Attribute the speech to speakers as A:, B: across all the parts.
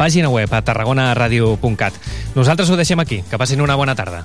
A: pàgina web a tarragonaradio.cat. Nosaltres ho deixem aquí. Que passin una bona tarda.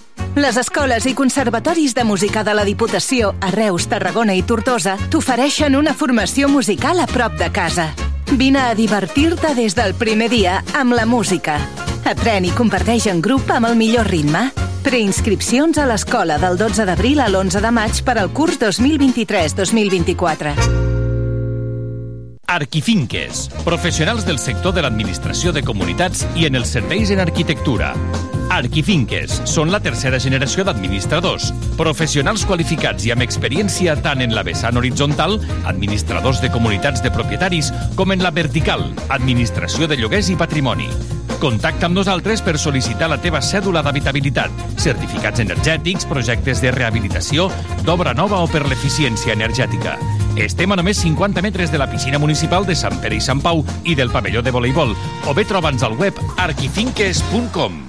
B: Les escoles i conservatoris de música de la Diputació a Reus, Tarragona i Tortosa t'ofereixen una formació musical a prop de casa. Vine a divertir-te des del primer dia amb la música. Aprèn i comparteix en grup amb el millor ritme. Preinscripcions a l'escola del 12 d'abril a l'11 de maig per al curs 2023-2024.
C: Arquifinques, professionals del sector de l'administració de comunitats i en els serveis en arquitectura. Arquifinques són la tercera generació d'administradors, professionals qualificats i amb experiència tant en la vessant horitzontal, administradors de comunitats de propietaris, com en la vertical, administració de lloguers i patrimoni. Contacta amb nosaltres per sol·licitar la teva cèdula d'habitabilitat, certificats energètics, projectes de rehabilitació, d'obra nova o per l'eficiència energètica. Estem a només 50 metres de la piscina municipal de Sant Pere i Sant Pau i del pavelló de voleibol, o bé troba'ns al web arquifinques.com.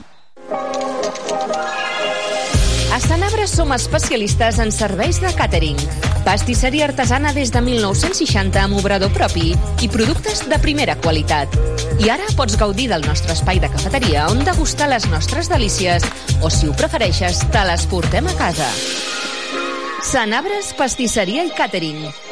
D: A Sanabra som especialistes en serveis de càtering. Pastisseria artesana des de 1960 amb obrador propi i productes de primera qualitat. I ara pots gaudir del nostre espai de cafeteria on degustar les nostres delícies o, si ho prefereixes, te les portem a casa. Sanabres, pastisseria i càtering.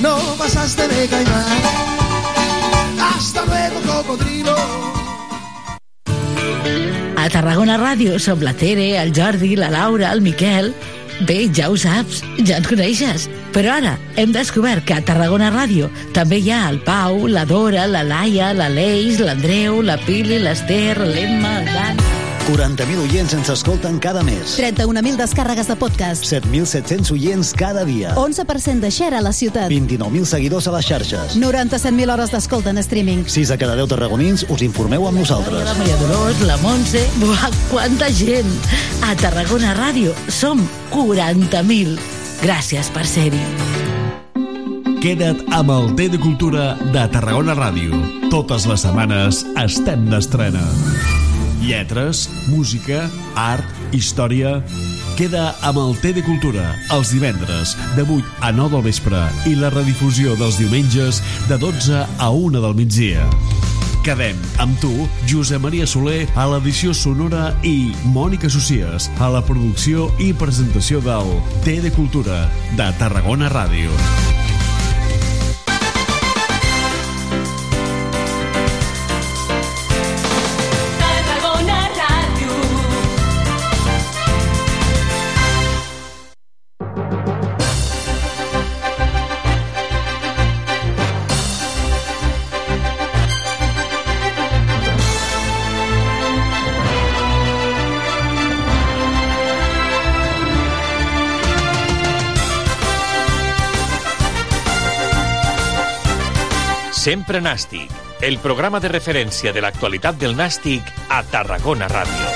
E: No pasaste de caimán. Hasta luego, cocodrilo.
F: A Tarragona Ràdio som la Tere, el Jordi, la Laura, el Miquel... Bé, ja ho saps, ja ens coneixes. Però ara hem descobert que a Tarragona Ràdio també hi ha el Pau, la Dora, la Laia, la Leix, l'Andreu, la Pili, l'Ester, l'Emma, el Dan...
G: 40.000 oients ens escolten cada mes.
H: 31.000 descàrregues de podcast.
G: 7.700 oients cada dia.
H: 11% de share a la ciutat.
G: 29.000 seguidors a les xarxes.
H: 97.000 hores d'escolta en streaming.
G: 6 de cada 10 tarragonins us informeu amb nosaltres.
F: La Maria Dolors, la Montse... Buah, quanta gent! A Tarragona Ràdio som 40.000. Gràcies per ser-hi.
I: Queda't amb el T de Cultura de Tarragona Ràdio. Totes les setmanes estem d'estrena. Lletres, música, art, història... Queda amb el T de Cultura els divendres de 8 a 9 del vespre i la redifusió dels diumenges de 12 a 1 del migdia. Quedem amb tu, Josep Maria Soler, a l'edició sonora i Mònica Socies, a la producció i presentació del T de Cultura de Tarragona Ràdio.
C: Sempre Nàstic, el programa de referència de l'actualitat del Nàstic a Tarragona Ràdio.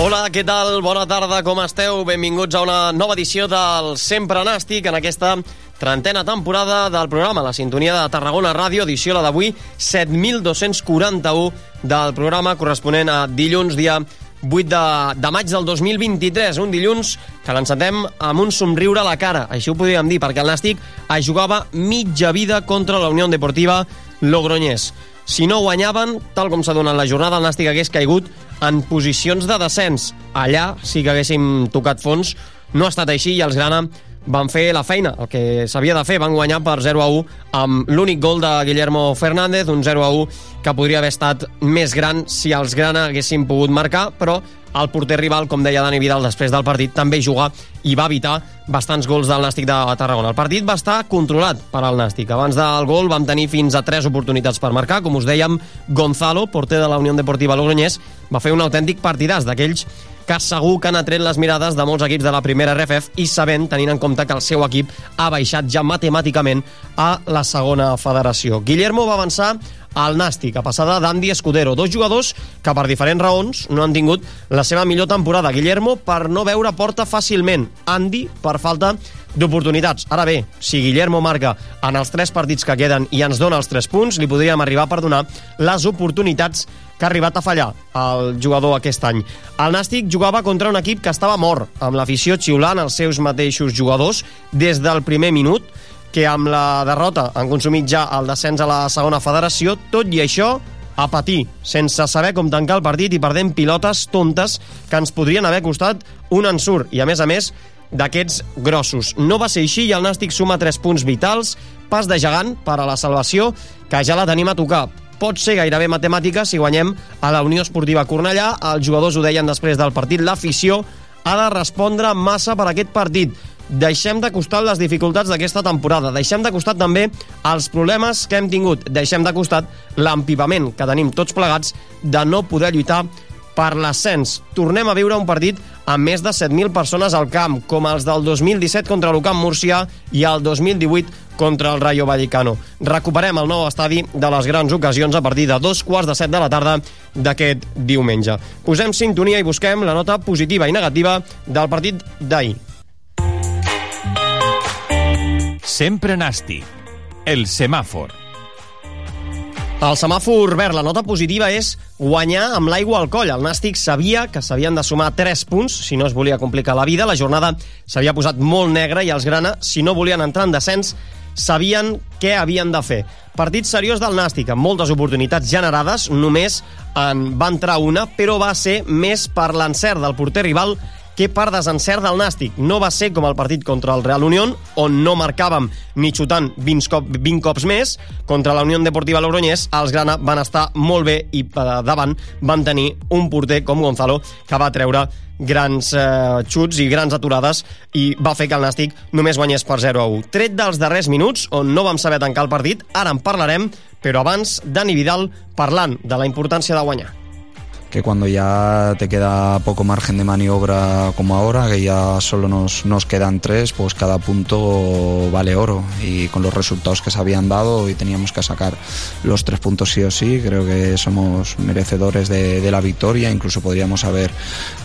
J: Hola, què tal? Bona tarda, com esteu? Benvinguts a una nova edició del Sempre Nàstic en aquesta trentena temporada del programa La Sintonia de Tarragona Ràdio, edició la d'avui 7241 del programa corresponent a dilluns, dia 8 de, de maig del 2023, un dilluns que l'encetem amb un somriure a la cara, així ho podríem dir, perquè el Nàstic es jugava mitja vida contra la Unió Deportiva Logroñés. Si no guanyaven, tal com s'ha donat la jornada, el Nàstic hagués caigut en posicions de descens. Allà sí que haguéssim tocat fons, no ha estat així i els Grana van fer la feina, el que s'havia de fer, van guanyar per 0 a 1 amb l'únic gol de Guillermo Fernández, un 0 a 1 que podria haver estat més gran si els Grana haguessin pogut marcar, però el porter rival, com deia Dani Vidal després del partit, també juga i va evitar bastants gols del Nàstic de Tarragona. El partit va estar controlat per al Nàstic. Abans del gol vam tenir fins a tres oportunitats per marcar. Com us dèiem, Gonzalo, porter de la Unió Deportiva Logroñés, va fer un autèntic partidàs d'aquells que segur que han atret les mirades de molts equips de la primera RFF i sabent, tenint en compte que el seu equip ha baixat ja matemàticament a la segona federació. Guillermo va avançar al Nàstic, a passada d'Andy Escudero, dos jugadors que per diferents raons no han tingut la seva millor temporada. Guillermo per no veure porta fàcilment, Andy per falta d'oportunitats. Ara bé, si Guillermo marca en els tres partits que queden i ens dona els tres punts, li podríem arribar per donar les oportunitats que ha arribat a fallar el jugador aquest any. El Nàstic jugava contra un equip que estava mort, amb l'afició xiulant els seus mateixos jugadors des del primer minut, que amb la derrota han consumit ja el descens a la segona federació, tot i això a patir, sense saber com tancar el partit i perdent pilotes tontes que ens podrien haver costat un ensurt. I a més a més, d'aquests grossos. No va ser així i el Nàstic suma 3 punts vitals, pas de gegant per a la salvació, que ja la tenim a tocar. Pot ser gairebé matemàtica si guanyem a la Unió Esportiva Cornellà. Els jugadors ho deien després del partit. L'afició ha de respondre massa per aquest partit. Deixem de costat les dificultats d'aquesta temporada. Deixem de costat també els problemes que hem tingut. Deixem de costat l'empipament que tenim tots plegats de no poder lluitar per l'ascens. Tornem a viure un partit amb més de 7.000 persones al camp, com els del 2017 contra l'Ucamp Múrcia i el 2018 contra el Rayo Vallecano. Recuperem el nou estadi de les grans ocasions a partir de dos quarts de set de la tarda d'aquest diumenge. Posem sintonia i busquem la nota positiva i negativa del partit d'ahir.
C: Sempre nàstic. El semàfor.
J: El semàfor verd, la nota positiva és guanyar amb l'aigua al coll. El Nàstic sabia que s'havien de sumar 3 punts si no es volia complicar la vida. La jornada s'havia posat molt negra i els Grana, si no volien entrar en descens, sabien què havien de fer. Partit seriós del Nàstic, amb moltes oportunitats generades, només en va entrar una, però va ser més per l'encert del porter rival que per desencert del Nàstic. No va ser com el partit contra el Real Unión, on no marcàvem ni xutant 20, cop, 20 cops més. Contra la Unió Deportiva Logroñés, els Grana van estar molt bé i per davant van tenir un porter com Gonzalo que va treure grans eh, xuts i grans aturades i va fer que el Nàstic només guanyés per 0 a 1. Tret dels darrers minuts, on no vam saber tancar el partit, ara en parlarem, però abans Dani Vidal parlant de la importància de guanyar.
K: Que cuando ya te queda poco margen de maniobra como ahora, que ya solo nos, nos quedan tres, pues cada punto vale oro. Y con los resultados que se habían dado y teníamos que sacar los tres puntos sí o sí, creo que somos merecedores de, la victoria, incluso podríamos haber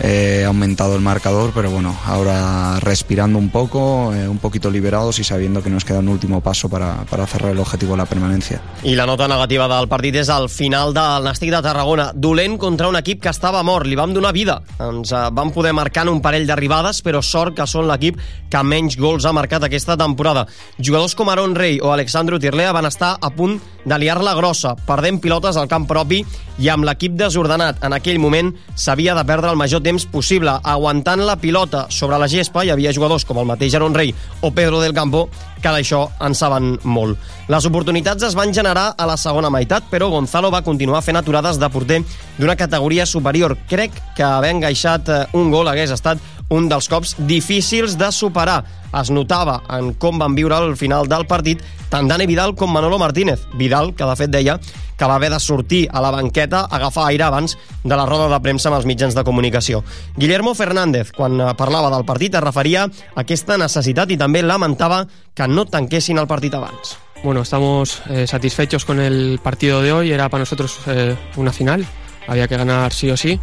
K: eh, aumentado el marcador, pero bueno, ahora respirando un poco, eh, un poquito liberados y sabiendo que nos queda un último paso para, para cerrar el objetivo de la permanencia.
J: I la nota negativa del partit és al final del Nàstic de Tarragona. Dolent contra un equip que estava mort, li vam donar vida. Ens eh, vam poder marcar en un parell d'arribades, però sort que són l'equip que menys gols ha marcat aquesta temporada. Jugadors com Aaron Rey o Alexandro Tirlea van estar a punt de liar-la grossa, perdent pilotes al camp propi i amb l'equip desordenat. En aquell moment s'havia de perdre el major temps possible, aguantant la pilota sobre la gespa. Hi havia jugadors com el mateix Aaron Rey o Pedro del Campo que d'això en saben molt. Les oportunitats es van generar a la segona meitat, però Gonzalo va continuar fent aturades de porter d'una categoria superior. Crec que haver engaixat eh, un gol hagués estat un dels cops difícils de superar. Es notava en com van viure el final del partit tant Dani Vidal com Manolo Martínez. Vidal, que de fet deia que va haver de sortir a la banqueta a agafar aire abans de la roda de premsa amb els mitjans de comunicació. Guillermo Fernández, quan parlava del partit, es referia a aquesta necessitat i també lamentava que no tanquessin el partit abans.
L: Bueno, estamos eh, satisfechos con el partido de hoy. Era para nosotros eh, una final. Había que ganar sí o sí.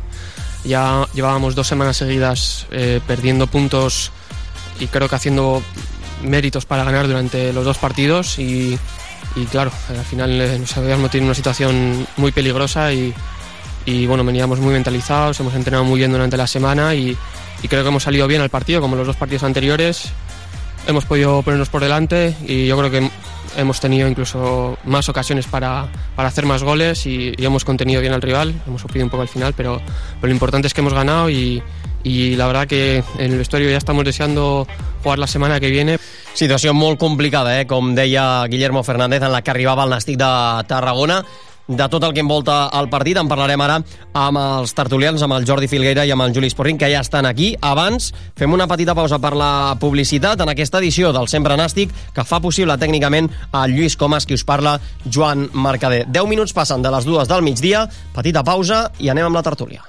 L: Ya llevábamos dos semanas seguidas eh, perdiendo puntos y creo que haciendo méritos para ganar durante los dos partidos. Y, claro, al final eh, nos habíamos metido en una situación muy peligrosa y, bueno, veníamos muy mentalizados, hemos entrenado muy bien durante la semana y creo que hemos salido bien al partido, como los dos partidos anteriores. Hemos podido ponernos por delante y yo creo que hemos tenido incluso más ocasiones para, para hacer más goles y, hemos contenido bien al rival, hemos sufrido un poco al final, pero, lo importante es que hemos ganado y, la verdad que en el vestuario ya estamos deseando jugar la semana que viene.
J: Situació molt complicada, eh? deia Guillermo Fernández, en la que arribava el Nàstic de Tarragona. De tot el que envolta el partit en parlarem ara amb els tertulians, amb el Jordi Filgueira i amb el Juli Esporrin, que ja estan aquí. Abans, fem una petita pausa per la publicitat en aquesta edició del Sempre Nàstic, que fa possible tècnicament el Lluís Comas, qui us parla, Joan Mercader. 10 minuts passen de les dues del migdia, petita pausa i anem amb la tertúlia.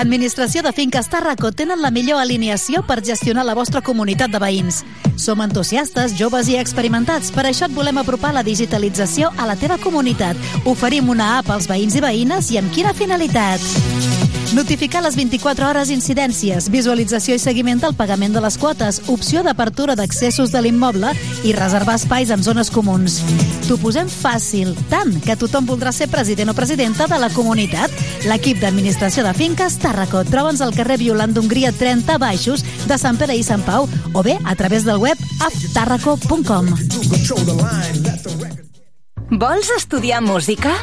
H: Administració de Finques Tarraco tenen la millor alineació per gestionar la vostra comunitat de veïns. Som entusiastes, joves i experimentats. Per això et volem apropar la digitalització a la teva comunitat. Oferim una app als veïns i veïnes i amb quina finalitat? Notificar les 24 hores incidències, visualització i seguiment del pagament de les quotes, opció d'apertura d'accessos de l'immoble i reservar espais en zones comuns. T'ho posem fàcil, tant que tothom voldrà ser president o presidenta de la comunitat. L'equip d'administració de finques Tàrraco. Troba'ns al carrer Violant d'Hongria 30 Baixos de Sant Pere i Sant Pau o bé a través del web apptarraco.com.
B: Vols estudiar música?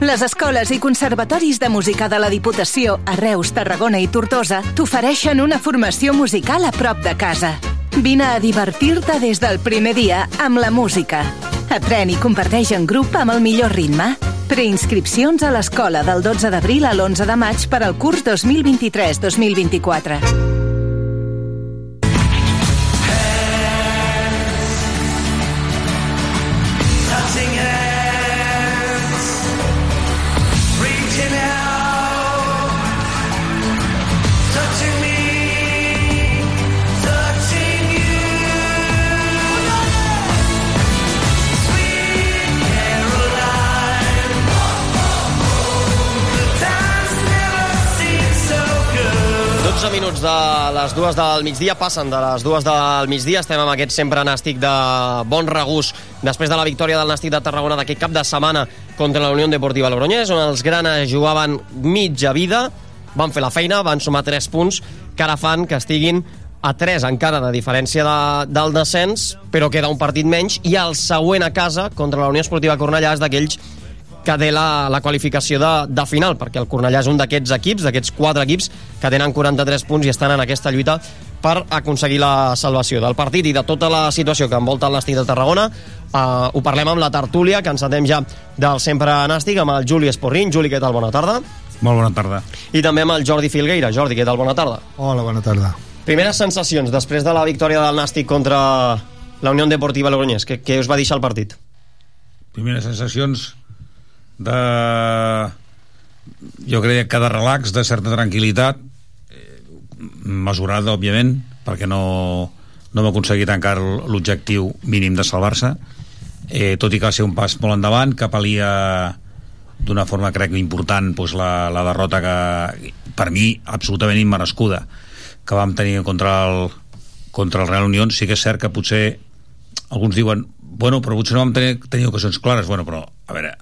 B: Les escoles i conservatoris de música de la Diputació a Reus, Tarragona i Tortosa t'ofereixen una formació musical a prop de casa. Vine a divertir-te des del primer dia amb la música. Aprèn i comparteix en grup amb el millor ritme. Preinscripcions a l'escola del 12 d'abril a l'11 de maig per al curs 2023-2024.
J: Minuts de les dues del migdia, passen de les dues del migdia, estem amb aquest sempre nàstic de bon regús després de la victòria del nàstic de Tarragona d'aquest cap de setmana contra la Unió Deportiva Logroñés, on els granes jugaven mitja vida, van fer la feina, van sumar 3 punts, que ara fan que estiguin a 3 encara de diferència de, del descens, però queda un partit menys, i el següent a casa contra la Unió Esportiva Cornellà és d'aquells que té la, la qualificació de, de final, perquè el Cornellà és un d'aquests equips, d'aquests quatre equips, que tenen 43 punts i estan en aquesta lluita per aconseguir la salvació del partit i de tota la situació que envolta el Nàstic de Tarragona. Uh, ho parlem amb la tertúlia, que ens atem ja del sempre Nàstic, amb el Juli Esporrin. Juli, què tal? Bona tarda.
M: Molt bona tarda.
J: I també amb el Jordi Filgueira. Jordi, què tal? Bona tarda.
M: Hola, bona tarda.
J: Primeres sensacions després de la victòria del Nàstic contra la Unió Deportiva Logroñés. Què, què us va deixar el partit?
M: Primeres sensacions de... Jo crec que de relax, de certa tranquil·litat, eh, mesurada, òbviament, perquè no, no hem aconseguit encara l'objectiu mínim de salvar-se, eh, tot i que va ser un pas molt endavant, que palia d'una forma, crec, important doncs, la, la derrota que, per mi, absolutament immerescuda, que vam tenir contra el, contra el Real Unión. Sí que és cert que potser alguns diuen bueno, però potser no vam tenir, tenir ocasions clares. Bueno, però, a veure,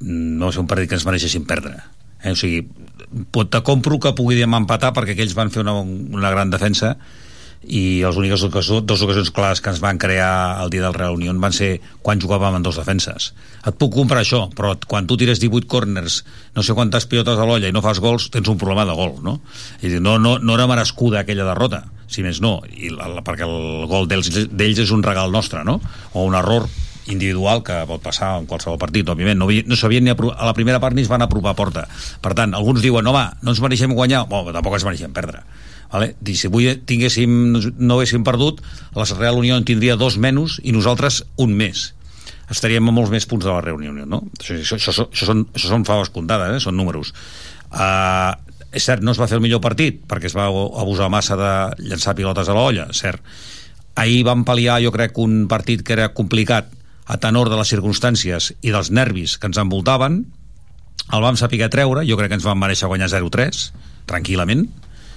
M: no ser un partit que ens mereixessin perdre. Eh? O sigui, pot, te compro que puguem empatar perquè aquells van fer una, una gran defensa i les úniques ocasions, dues ocasions clares que ens van crear el dia del Real Unión van ser quan jugàvem amb dos defenses. Et puc comprar això, però quan tu tires 18 corners, no sé quantes pilotes a l'olla i no fas gols, tens un problema de gol, no? És dir, no, no, no era merescuda aquella derrota, si més no, i la, la, perquè el gol d'ells és un regal nostre, no? O un error individual que pot passar en qualsevol partit, òbviament. No, no sabien ni a, la primera part ni es van apropar a porta. Per tant, alguns diuen, home, no ens mereixem guanyar, bueno, tampoc ens mereixem perdre. Vale? I si avui tinguéssim, no haguéssim perdut, la Real Unió en tindria dos menys i nosaltres un més. Estaríem a molts més punts de la reunió, no? Això, això, això, això, són, això són faves comptades, eh? són números. Uh, és cert, no es va fer el millor partit perquè es va abusar massa de llançar pilotes a l'olla, cert. Ahir vam pal·liar, jo crec, un partit que era complicat a tenor de les circumstàncies i dels nervis que ens envoltaven, el vam saber treure, jo crec que ens vam mereixer guanyar 0-3, tranquil·lament,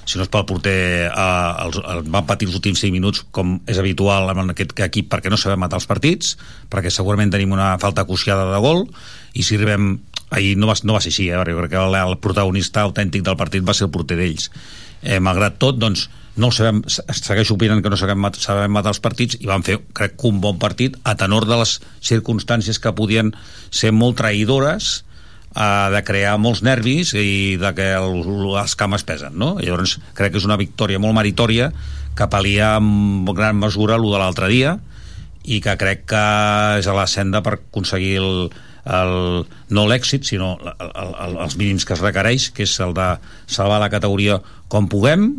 M: si no és pel porter eh, els, el, van patir els últims 5 minuts com és habitual en aquest equip perquè no sabem matar els partits perquè segurament tenim una falta acuciada de gol i si arribem ahir no va, no va ser així, eh? jo crec que el, el protagonista autèntic del partit va ser el porter d'ells eh, malgrat tot doncs no sabem, se- segueixo opinant que no sabem, mat- sabem matar els partits i van fer, crec que un bon partit a tenor de les circumstàncies que podien ser molt traïdores eh, de crear molts nervis i de que el, les cames pesen no? I llavors crec que és una victòria molt meritòria que palia en gran mesura el de l'altre dia i que crec que és a la senda per aconseguir el, el, no l'èxit, sinó el, el, els mínims que es requereix, que és el de salvar la categoria com puguem,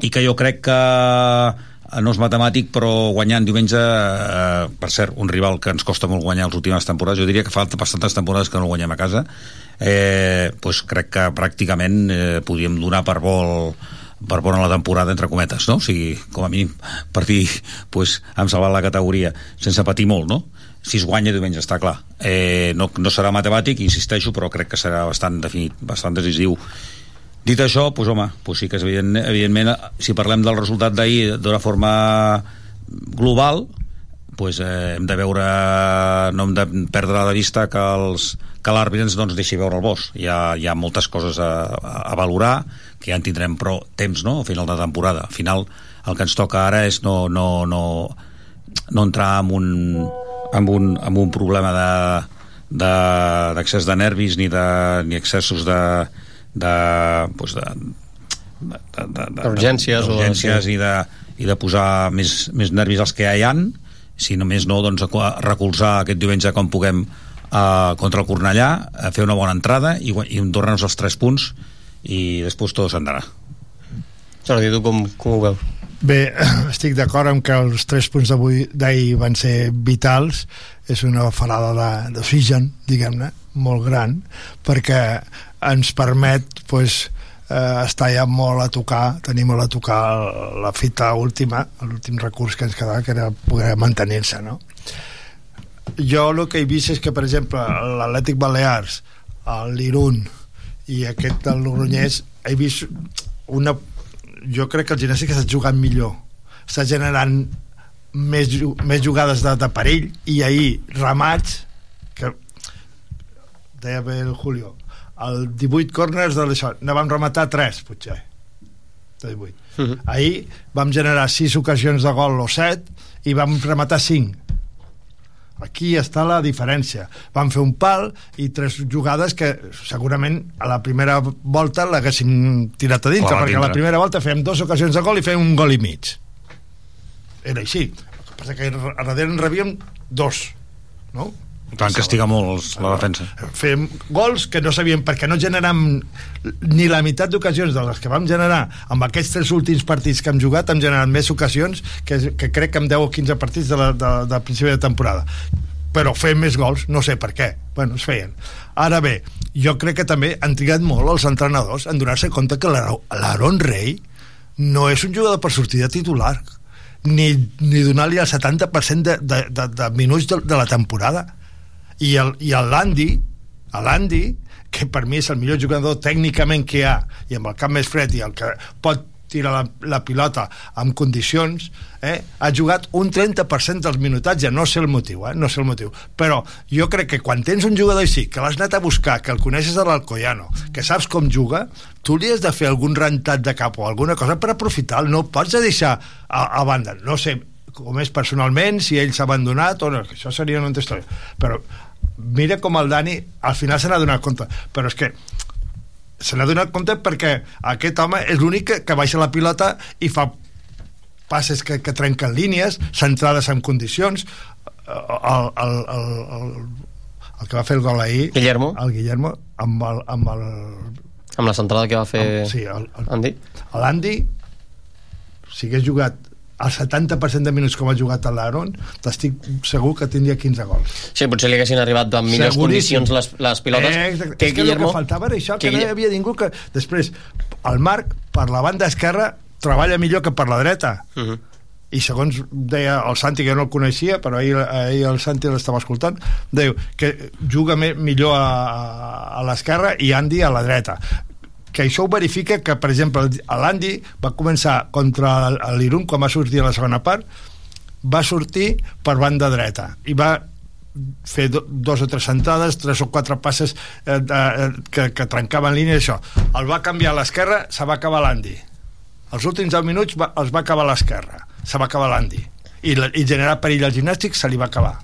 M: i que jo crec que eh, no és matemàtic, però guanyant diumenge, eh, per cert, un rival que ens costa molt guanyar les últimes temporades, jo diria que falta bastantes temporades que no guanyem a casa, eh, doncs crec que pràcticament eh, podríem donar per vol per bona la temporada, entre cometes, no? O sigui, com a mínim, partir pues, amb salvar la categoria, sense patir molt, no? Si es guanya diumenge, està clar. Eh, no, no serà matemàtic, insisteixo, però crec que serà bastant definit, bastant decisiu. Dit això, doncs, home, doncs sí que és evident, evidentment, si parlem del resultat d'ahir d'una forma global, doncs, eh, hem de veure, no hem de perdre de vista que els que l'àrbitre ens doncs, deixi veure el bosc. Hi ha, hi ha moltes coses a, a, a valorar, que ja en tindrem prou temps no? a final de temporada. Al final, el que ens toca ara és no, no, no, no entrar en un, en un, en un problema de d'accés de, de nervis ni, de, ni excessos de, de, pues de, de, de, de,
J: D'urgències o-
M: d'urgències
J: sí.
M: i, de, i de posar més, més nervis als que ja hi han si només no, doncs a recolzar aquest diumenge com puguem uh, contra el Cornellà, a fer una bona entrada i, i tornar-nos els tres punts i després tot s'andarà
J: Jordi, tu com, com ho veus?
N: Bé, estic d'acord amb que els tres punts d'avui d'ahir van ser vitals és una farada d'oxigen diguem-ne, molt gran perquè ens permet pues, eh, estar ja molt a tocar tenir molt a tocar la fita última l'últim recurs que ens quedava que era poder mantenir-se no? jo el que he vist és que per exemple l'Atlètic Balears l'Irun i aquest del Logroñés he vist una jo crec que el gimnàstic està jugant millor. Està generant més, més jugades de, de perill i ahir remats que deia bé el Julio el 18 corners de l'això ne vam rematar 3 potser de 18
J: Uh -huh.
N: ahir vam generar 6 ocasions de gol o 7 i vam rematar 5 aquí està la diferència. Vam fer un pal i tres jugades que segurament a la primera volta l'haguéssim tirat a dintre
M: Clar,
N: perquè a la primera volta fèiem dues ocasions de gol i fèiem un gol i mig. Era així. El que passa que a darrere en rebíem dos no?
M: Van castigar molt la defensa.
N: fem gols que no sabíem perquè no generam ni la meitat d'ocasions de les que vam generar amb aquests tres últims partits que hem jugat hem generat més ocasions que, que crec que amb 10 o 15 partits de, la, de, de principi de temporada. Però fem més gols, no sé per què. Bueno, es feien. Ara bé jo crec que també han trigat molt els entrenadors en donar-se compte que l'Aaron Rey no és un jugador per sortir de titular ni, ni donar-li el 70% de, de, de, de minuts de, de la temporada i el, i el Landi el Landi que per mi és el millor jugador tècnicament que hi ha i amb el cap més fred i el que pot tirar la, la pilota amb condicions eh, ha jugat un 30% dels minutatges no sé el motiu, eh, no sé el motiu. Però jo crec que quan tens un jugador així que l'has anat a buscar, que el coneixes de l'Alcoyano que saps com juga tu li has de fer algun rentat de cap o alguna cosa per aprofitar no pots deixar a, a banda no sé com és personalment, si ell s'ha abandonat o no, això seria una altra història. Però mira com el Dani al final se n'ha donat compte. Però és que se n'ha donat compte perquè aquest home és l'únic que, que baixa la pilota i fa passes que, que trenquen línies centrades en condicions. El, el, el, el, el que va fer el gol ahir
J: Guillermo?
N: el Guillermo amb el, amb el
J: amb la centrada que va fer
N: amb, sí, el, el,
J: Andy?
N: l'Andy si hagués jugat el 70% de minuts com ha jugat l'Aaron t'estic segur que tindria 15 gols
J: Sí, potser li haguessin arribat amb millors
N: Seguríssim.
J: condicions les, les pilotes
N: eh, exacte.
J: que
N: és que
J: Guillermo
N: el que faltava era això, que,
J: que
N: no hi havia ningú que... Després, el Marc, per la banda esquerra, treballa millor que per la dreta.
J: Uh -huh.
N: I segons deia el Santi, que no el coneixia, però ahir, ahir el Santi l'estava escoltant, diu que juga millor a, a l'esquerra i Andy a la dreta que això ho verifica que, per exemple, l'Andy va començar contra el- l'Irun quan va sortir a la segona part va sortir per banda dreta i va fer do, dos o tres centrades, tres o quatre passes eh, eh, que, que trencaven línia i això. El va canviar a l'esquerra, se va acabar l'Andy. Els últims 10 minuts va, els va acabar a l'esquerra, se va acabar l'Andy. I, la- I generar perill al gimnàstic se li va acabar.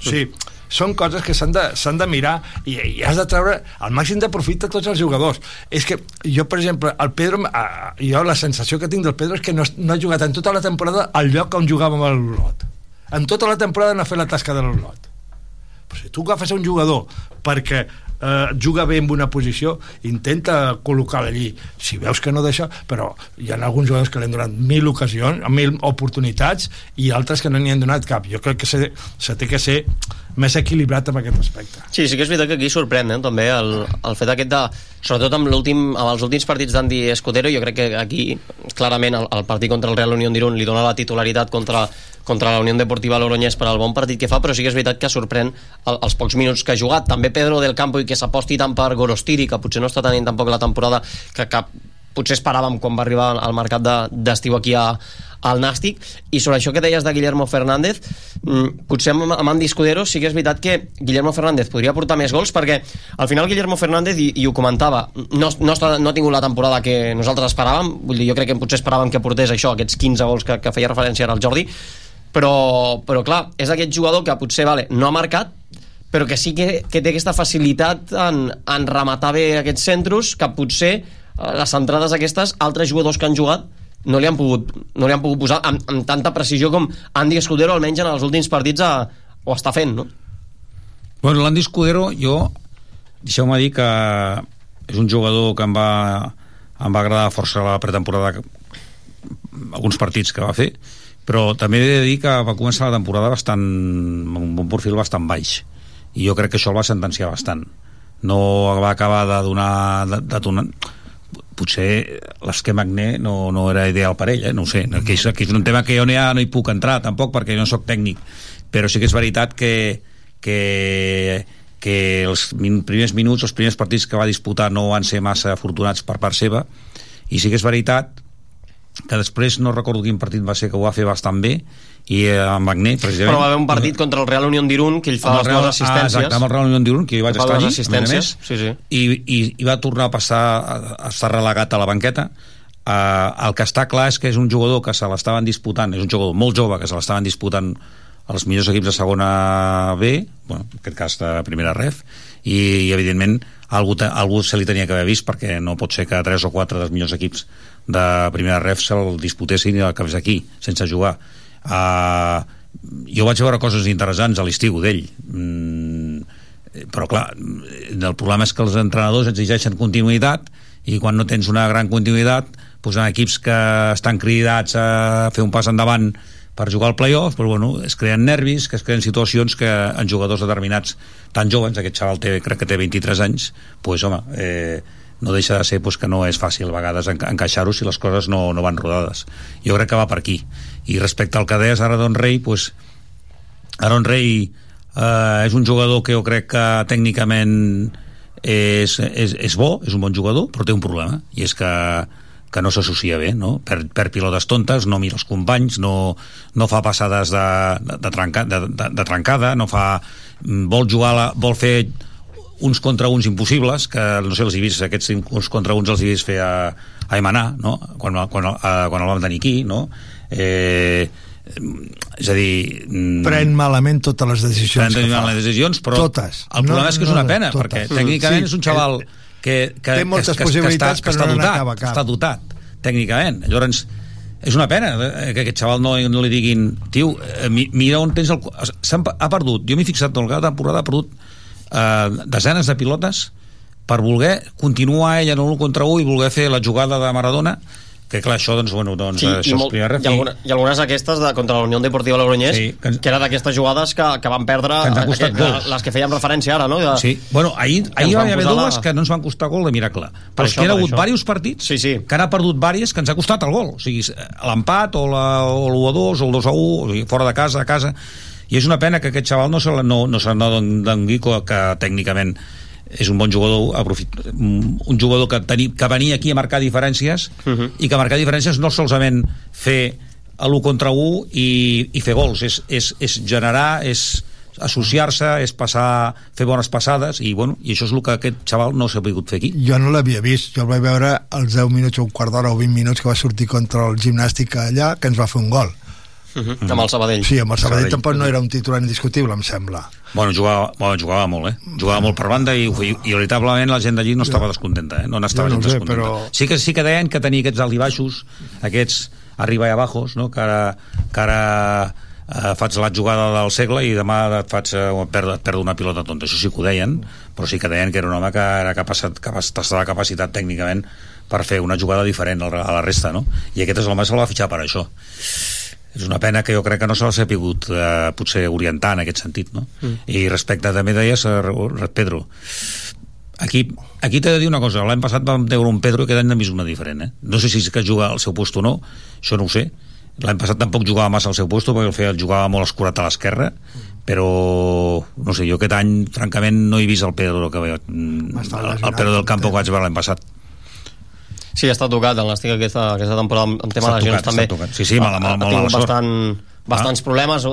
N: Sigui, són coses que s'han de, de mirar i, i has de treure el màxim de profit a tots els jugadors. És que jo, per exemple, el Pedro, ah, jo la sensació que tinc del Pedro és que no, no ha jugat en tota la temporada al lloc on jugava amb l'Olot. En tota la temporada no ha fet la tasca de l'Olot. Però si tu agafes un jugador perquè eh, juga bé en una posició, intenta col·locar-lo allí. Si veus que no deixa, però hi ha alguns jugadors que li han donat mil ocasions, mil oportunitats, i altres que no n'hi han donat cap. Jo crec que se, se té que ser més equilibrat en aquest aspecte.
J: Sí, sí que és veritat que aquí sorprèn eh, també el, el fet aquest de, sobretot amb, l'últim, amb els últims partits d'Andy Escudero, jo crec que aquí clarament el, el partit contra el Real Unión d'Irún li dona la titularitat contra, contra la Unió Deportiva Logroñés per al bon partit que fa, però sí que és veritat que sorprèn el, els pocs minuts que ha jugat. També Pedro del Campo i que s'aposti tant per Gorostiri, que potser no està tenint tampoc la temporada que, que potser esperàvem quan va arribar al mercat de- d'estiu aquí a, al Nàstic. I sobre això que deies de Guillermo Fernández mm, potser amb, amb Andy Escudero sí que és veritat que Guillermo Fernández podria portar més gols perquè al final Guillermo Fernández i, i ho comentava no, no, està, no ha tingut la temporada que nosaltres esperàvem. Vull dir, jo crec que potser esperàvem que portés això aquests 15 gols que, que feia referència ara al Jordi. Però, però clar, és aquest jugador que potser vale, no ha marcat però que sí que, que té aquesta facilitat en, en rematar bé aquests centros que potser les centrades aquestes altres jugadors que han jugat no li han pogut, no li han pogut posar amb, amb tanta precisió com Andy Escudero almenys en els últims partits a, ho està fent no?
M: Bueno, l'Andy Escudero, jo, deixeu-me dir que és un jugador que em va, em va agradar força la pretemporada, alguns partits que va fer, però també he de dir que va començar la temporada bastant, amb un perfil bastant baix, i jo crec que això el va sentenciar bastant. No va acabar de donar... De, de donar potser l'esquema Agné no, no era ideal per ell, eh? no ho sé, que és, que és un tema que jo no, no hi puc entrar tampoc perquè jo no sóc tècnic, però sí que és veritat que, que, que els min, primers minuts, els primers partits que va disputar no van ser massa afortunats per part seva i sí que és veritat que després no recordo quin partit va ser que ho va fer bastant bé i eh, amb Agné precisament
J: però va haver un partit contra el Real Unión d'Irún que ell fa les
M: Real,
J: dues assistències
M: ah, exacte, amb el Real Unión d'Irun que hi vaig
J: Fa
M: estar a més a
J: assistències, sí, sí.
M: i, i, i va tornar a passar a, a estar relegat a la banqueta uh, el que està clar és que és un jugador que se l'estaven disputant, és un jugador molt jove que se l'estaven disputant els millors equips de segona B, bueno, en aquest cas de primera ref, i, i evidentment algú, te- algú se li tenia que haver vist perquè no pot ser que tres o quatre dels millors equips de primera ref se'l disputessin i el acabés aquí, sense jugar. Uh, jo vaig veure coses interessants a l'estiu d'ell, mm, però clar, el problema és que els entrenadors exigeixen continuïtat i quan no tens una gran continuïtat en equips que estan cridats a fer un pas endavant per jugar al playoff, però bueno, es creen nervis, que es creen situacions que en jugadors determinats tan joves, aquest xaval té, crec que té 23 anys, doncs home, eh, no deixa de ser pues, que no és fàcil a vegades enca encaixar-ho si les coses no, no van rodades. Jo crec que va per aquí. I respecte al que deies ara Don Rey, pues, Aaron Rey eh, és un jugador que jo crec que tècnicament és, és, és bo, és un bon jugador, però té un problema, i és que que no s'associa bé, no? Per, per pilotes tontes, no mira els companys, no, no fa passades de, de, de, trenca, de, de, de trencada, no fa... vol jugar, la, vol fer uns contra uns impossibles, que no sé, els he vist, aquests uns contra uns els he vist fer a, a Emanar, no? Quan, quan, a, quan el vam tenir aquí, no? Eh, és a dir... mm,
N: Pren malament totes les decisions
M: Pren
N: que fa.
M: les decisions, però
N: Totes.
M: el problema
N: No,
M: és que és
N: no,
M: una pena,
N: totes.
M: perquè tècnicament
N: Sí,
M: és un xaval que, que,
N: té moltes
M: que, que,
N: possibilitats,
M: que està, que està
N: no
M: dotat,
N: n'acaba
M: que està dotat, tècnicament. Llavors, és una pena eh, que aquest xaval no, no li diguin tio, eh, mi- mira on tens el... Ha perdut, jo m'he fixat tota la temporada, ha perdut eh, desenes de pilotes per voler continuar ell en un contra un i voler fer la jugada de Maradona que clar, això doncs, bueno, doncs,
J: Sí, i,
M: això és
J: molt, i, alguna, i algunes d'aquestes de, contra la Unió Deportiva Logroñés
M: Sí,
J: que, que era d'aquestes jugades que, que van perdre
M: Que costat
J: que-
M: gols.
J: les que fèiem referència ara no? De,
M: Sí, bueno, ahir, ahir va haver dues
J: la-
M: que no ens van costar gol de miracle. Però
J: Per
M: és
J: això,
M: que hi ha hagut
J: això.
M: diversos partits
J: sí, sí.
M: que han perdut diverses que ens ha costat el gol. O sigui, l'empat o la- o l'1 a 2 o el 2 a 1, o sigui, fora de casa, a casa. I és una pena que aquest xaval no se la- no, no se n'adongui que, que tècnicament és un bon jugador aprofit, un jugador que, teni, que venia aquí a marcar diferències uh -huh. i que marcar diferències no solament fer a l'1 contra 1 i, i fer gols, és, és, és generar és associar-se, és passar fer bones passades i, bueno, i això és el que aquest xaval no s'ha pogut fer aquí
N: Jo no l'havia vist, jo el vaig veure els 10 minuts o un quart d'hora o 20 minuts que va sortir contra el gimnàstic allà, que ens va fer un gol.
J: Uh -huh. Amb el Sabadell.
N: Sí, amb el Sabadell,
M: Sabadell.
N: tampoc no era un titular indiscutible, em sembla.
M: Bueno, jugava, bueno, jugava molt, eh? Jugava molt per banda i, i, i veritablement la gent d'allí no estava descontenta, eh? No n'estava
N: no
M: gens descontenta.
N: però-
M: Sí, que, sí que deien que tenia aquests alt i baixos, aquests arriba i abajos, no? Que ara, que ara eh, faig la jugada del segle i demà et faig eh, perdre, et perdo una pilota tonta. Això sí que ho deien, però sí que deien que era un home que era capacitat, capacitat, estava capacitat tècnicament per fer una jugada diferent a la resta, no? I aquest és l'home que se'l va fitxar per això és una pena que jo crec que no s'ha sabut eh, potser orientar en aquest sentit no?
J: Mm.
M: i respecte també deies eh, Pedro aquí, aquí t'he de dir una cosa l'any passat vam veure un Pedro que aquest any n'hem vist una diferent eh? no sé si és que juga al seu lloc o no això no ho sé l'any passat tampoc jugava massa al seu lloc perquè el feia, el jugava molt escurat a l'esquerra però no sé, jo aquest any francament no he vist el Pedro que veia, el, el Pedro del Campo que vaig veure l'any passat
J: Sí, està tocat el Nàstic aquesta, aquesta temporada en tema de lesions també.
M: tocat. Sí, sí, mala- mala-
J: ha,
M: molt
J: ha tingut
M: mala sort.
J: bastant, bastants problemes a,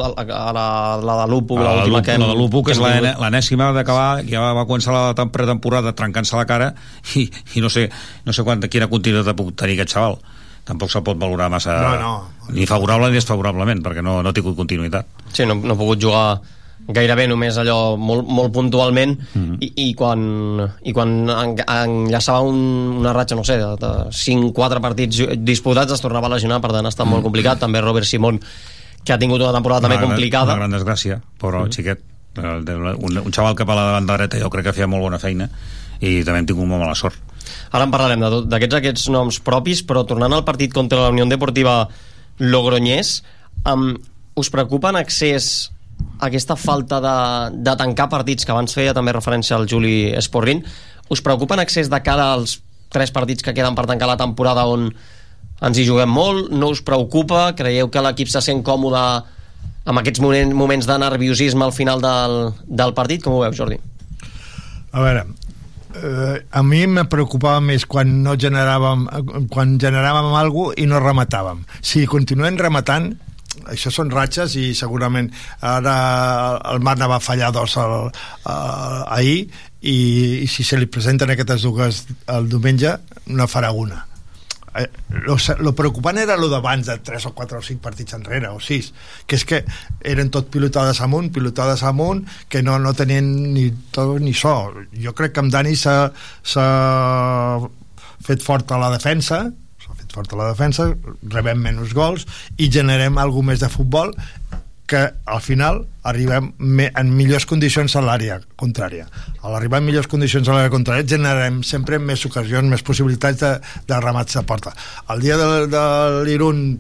J: la, la de l'Upu,
M: la,
J: l'última que hem,
M: la de l'Upu, que és l'enèsima d'acabar, ja va començar la tem- pretemporada trencant-se la cara i, i no sé, no sé quant, quina continuïtat puc tenir aquest xaval tampoc se'l pot valorar massa
N: No, no.
M: ni favorable ni desfavorablement perquè no, no ha tingut continuïtat
J: Sí, no, no ha pogut jugar gairebé només allò molt, molt puntualment
M: Mhm.
J: i, i quan, i quan en, enllaçava un, una ratxa, no sé, de, de 5-4 partits disputats es tornava a lesionar, per tant ha estat molt complicat. També Robert Simón, que ha tingut una temporada també
M: una, gran-
J: complicada.
M: una gran desgràcia, pobre mm. xiquet El de- un, un xaval cap a la banda dreta jo crec que feia molt bona feina i també hem tingut molt mala sort
J: Ara en parlarem d'aquests aquests noms propis, però tornant al partit contra la Unió Deportiva Logroñés, um, us preocupa en accés aquesta falta de, de tancar partits que abans feia també referència al Juli Esporrin us preocupa en accés de cara als tres partits que queden per tancar la temporada on ens hi juguem molt, no us preocupa? Creieu que l'equip se sent còmode amb aquests moments, de nerviosisme al final del, del partit, com ho veus Jordi?
N: A veure, eh, a mi me preocupava més quan no generàvem quan generàvem alguna i no rematàvem. Si continuem rematant això són ratxes i segurament ara el Marna va fallar dos el, el, ahir i, i si se li presenten aquestes dues el diumenge no farà una. Eh, lo, lo preocupant era lo d'abans de 3 o 4 o 5 partits enrere o 6 que és que eren tot pilotades amunt pilotades amunt que no, no tenien ni to ni so. Jo crec que amb Dani s'ha fet fort a la defensa s'ha fet fort a la defensa rebem menys gols i generem alguna més de futbol que al final arribem en millors condicions a l'àrea contrària. A l'arribar en millors condicions a l'àrea contrària generem sempre més ocasions, més possibilitats de, de remats de porta. El dia de, de l'Irun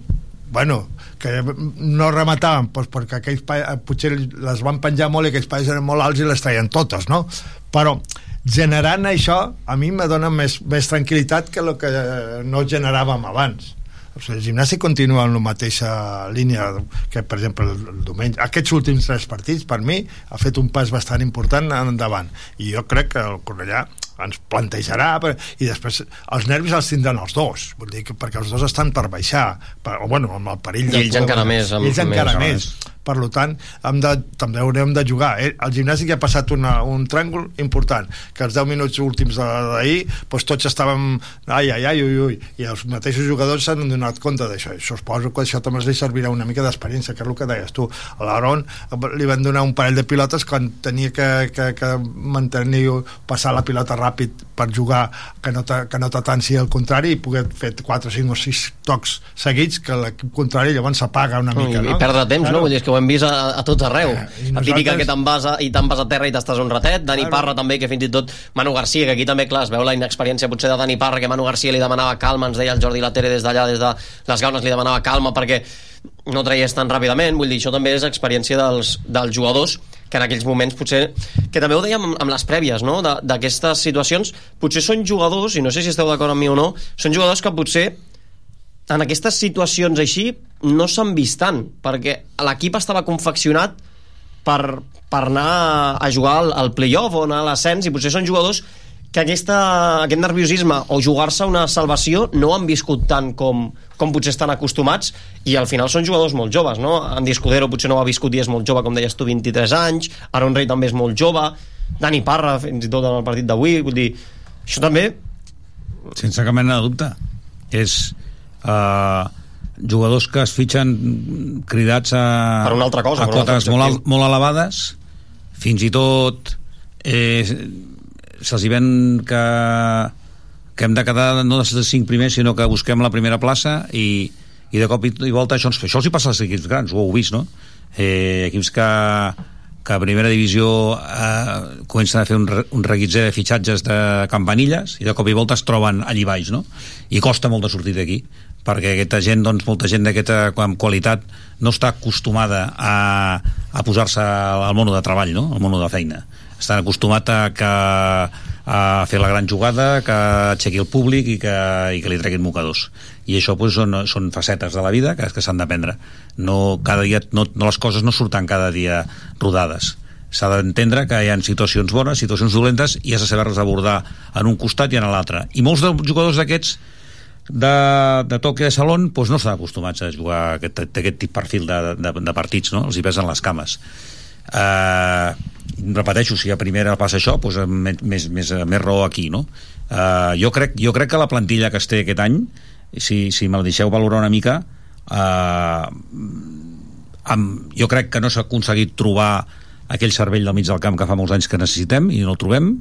N: bueno, que no rematàvem doncs perquè aquells pa, potser les van penjar molt i aquells països eren molt alts i les traien totes, no? Però generant això a mi me dona més, més tranquil·litat que el que no generàvem abans. O sigui, el gimnàstic continua en la mateixa línia que, per exemple, el, el diumenge. Aquests últims tres partits, per mi, ha fet un pas bastant important endavant. I jo crec que el Cornellà ens plantejarà per, i després els nervis els tindran els dos. Vull dir que perquè els dos estan per baixar per, o bueno, amb el perill
J: I ells encara més, amb-
N: ells encara
J: més,
N: més, per tant hem de, també haurem de jugar eh? el gimnàstic ja ha passat una, un tràngol important que els 10 minuts últims d'ahir doncs tots estàvem ai, ai, ai, ui, ui, i els mateixos jugadors s'han donat compte d'això això suposo que això també els servirà una mica d'experiència que és el que deies tu a l'Aaron li van donar un parell de pilotes quan tenia que, que, que mantenir passar la pilota ràpid per jugar que no, te, que no t'atansi al contrari i poder fer 4, 5 o 6 tocs seguits que l'equip contrari llavors s'apaga una mica
J: I,
N: no?
J: i perdre temps, no? Vull dir, que ho hem vist a, a tots arreu.
N: i
J: la típica
N: nosaltres-
J: que te'n vas, a, i te'n vas a terra i t'estàs un ratet, Dani
N: Claro.
J: Parra també, que fins i tot Manu Garcia, que aquí també, clar, es veu la inexperiència potser de Dani Parra, que Manu Garcia li demanava calma, ens deia el Jordi Latere des d'allà, des de les gaunes li demanava calma perquè no traies tan ràpidament, vull dir, això també és experiència dels, dels jugadors que en aquells moments potser, que també ho dèiem amb, les prèvies, no?, De- d'aquestes situacions, potser són jugadors, i no sé si esteu d'acord amb mi o no, són jugadors que potser en aquestes situacions així no s'han vist tant, perquè l'equip estava confeccionat per, per anar a jugar al, al play-off o anar a l'ascens i potser són jugadors que aquesta, aquest nerviosisme o jugar-se una salvació no han viscut tant com, com potser estan acostumats i al final són jugadors molt joves no? Andy Escudero potser no ho ha viscut i és molt jove com deies tu, 23 anys Aaron Rey també és molt jove Dani Parra fins i tot en el partit d'avui vull dir, això també
M: sense cap mena de dubte és uh, jugadors que es fitxen cridats a,
J: Per una altra cosa,
M: a quotes molt, al- molt elevades fins i tot eh, se'ls hi ven que que hem de quedar no de els cinc primers sinó que busquem la primera plaça i, i de cop i, i volta això, ens, això els hi passa als equips grans ho heu vist, no? Eh, equips que, que a primera divisió eh, comencen a fer un, un reguitzell de fitxatges de campanilles i de cop i volta es troben allí baix no? i costa molt de sortir d'aquí perquè aquesta gent, doncs, molta gent d'aquesta qualitat no està acostumada a, a posar-se al món de treball, no? al món de feina estan acostumats a, que, a fer la gran jugada, que aixequi el públic i que, i que li treguin mocadors. I això pues, són, són facetes de la vida que, que s'han d'aprendre. No, cada dia, no, no, les coses no surten cada dia rodades. S'ha d'entendre que hi ha situacions bones, situacions dolentes, i has de saber-les abordar en un costat i en l'altre. I molts dels jugadors d'aquests de, de toque de salon doncs no estan acostumats a jugar aquest, aquest tip perfil de, de, de partits, no? els hi pesen les cames. Uh, repeteixo, si a primera passa això doncs més, més, més, més raó aquí no? uh, jo, crec, jo crec que la plantilla que es té aquest any si, si me la deixeu valorar una mica uh, amb, jo crec que no s'ha aconseguit trobar aquell cervell del mig del camp que fa molts anys que necessitem i no el trobem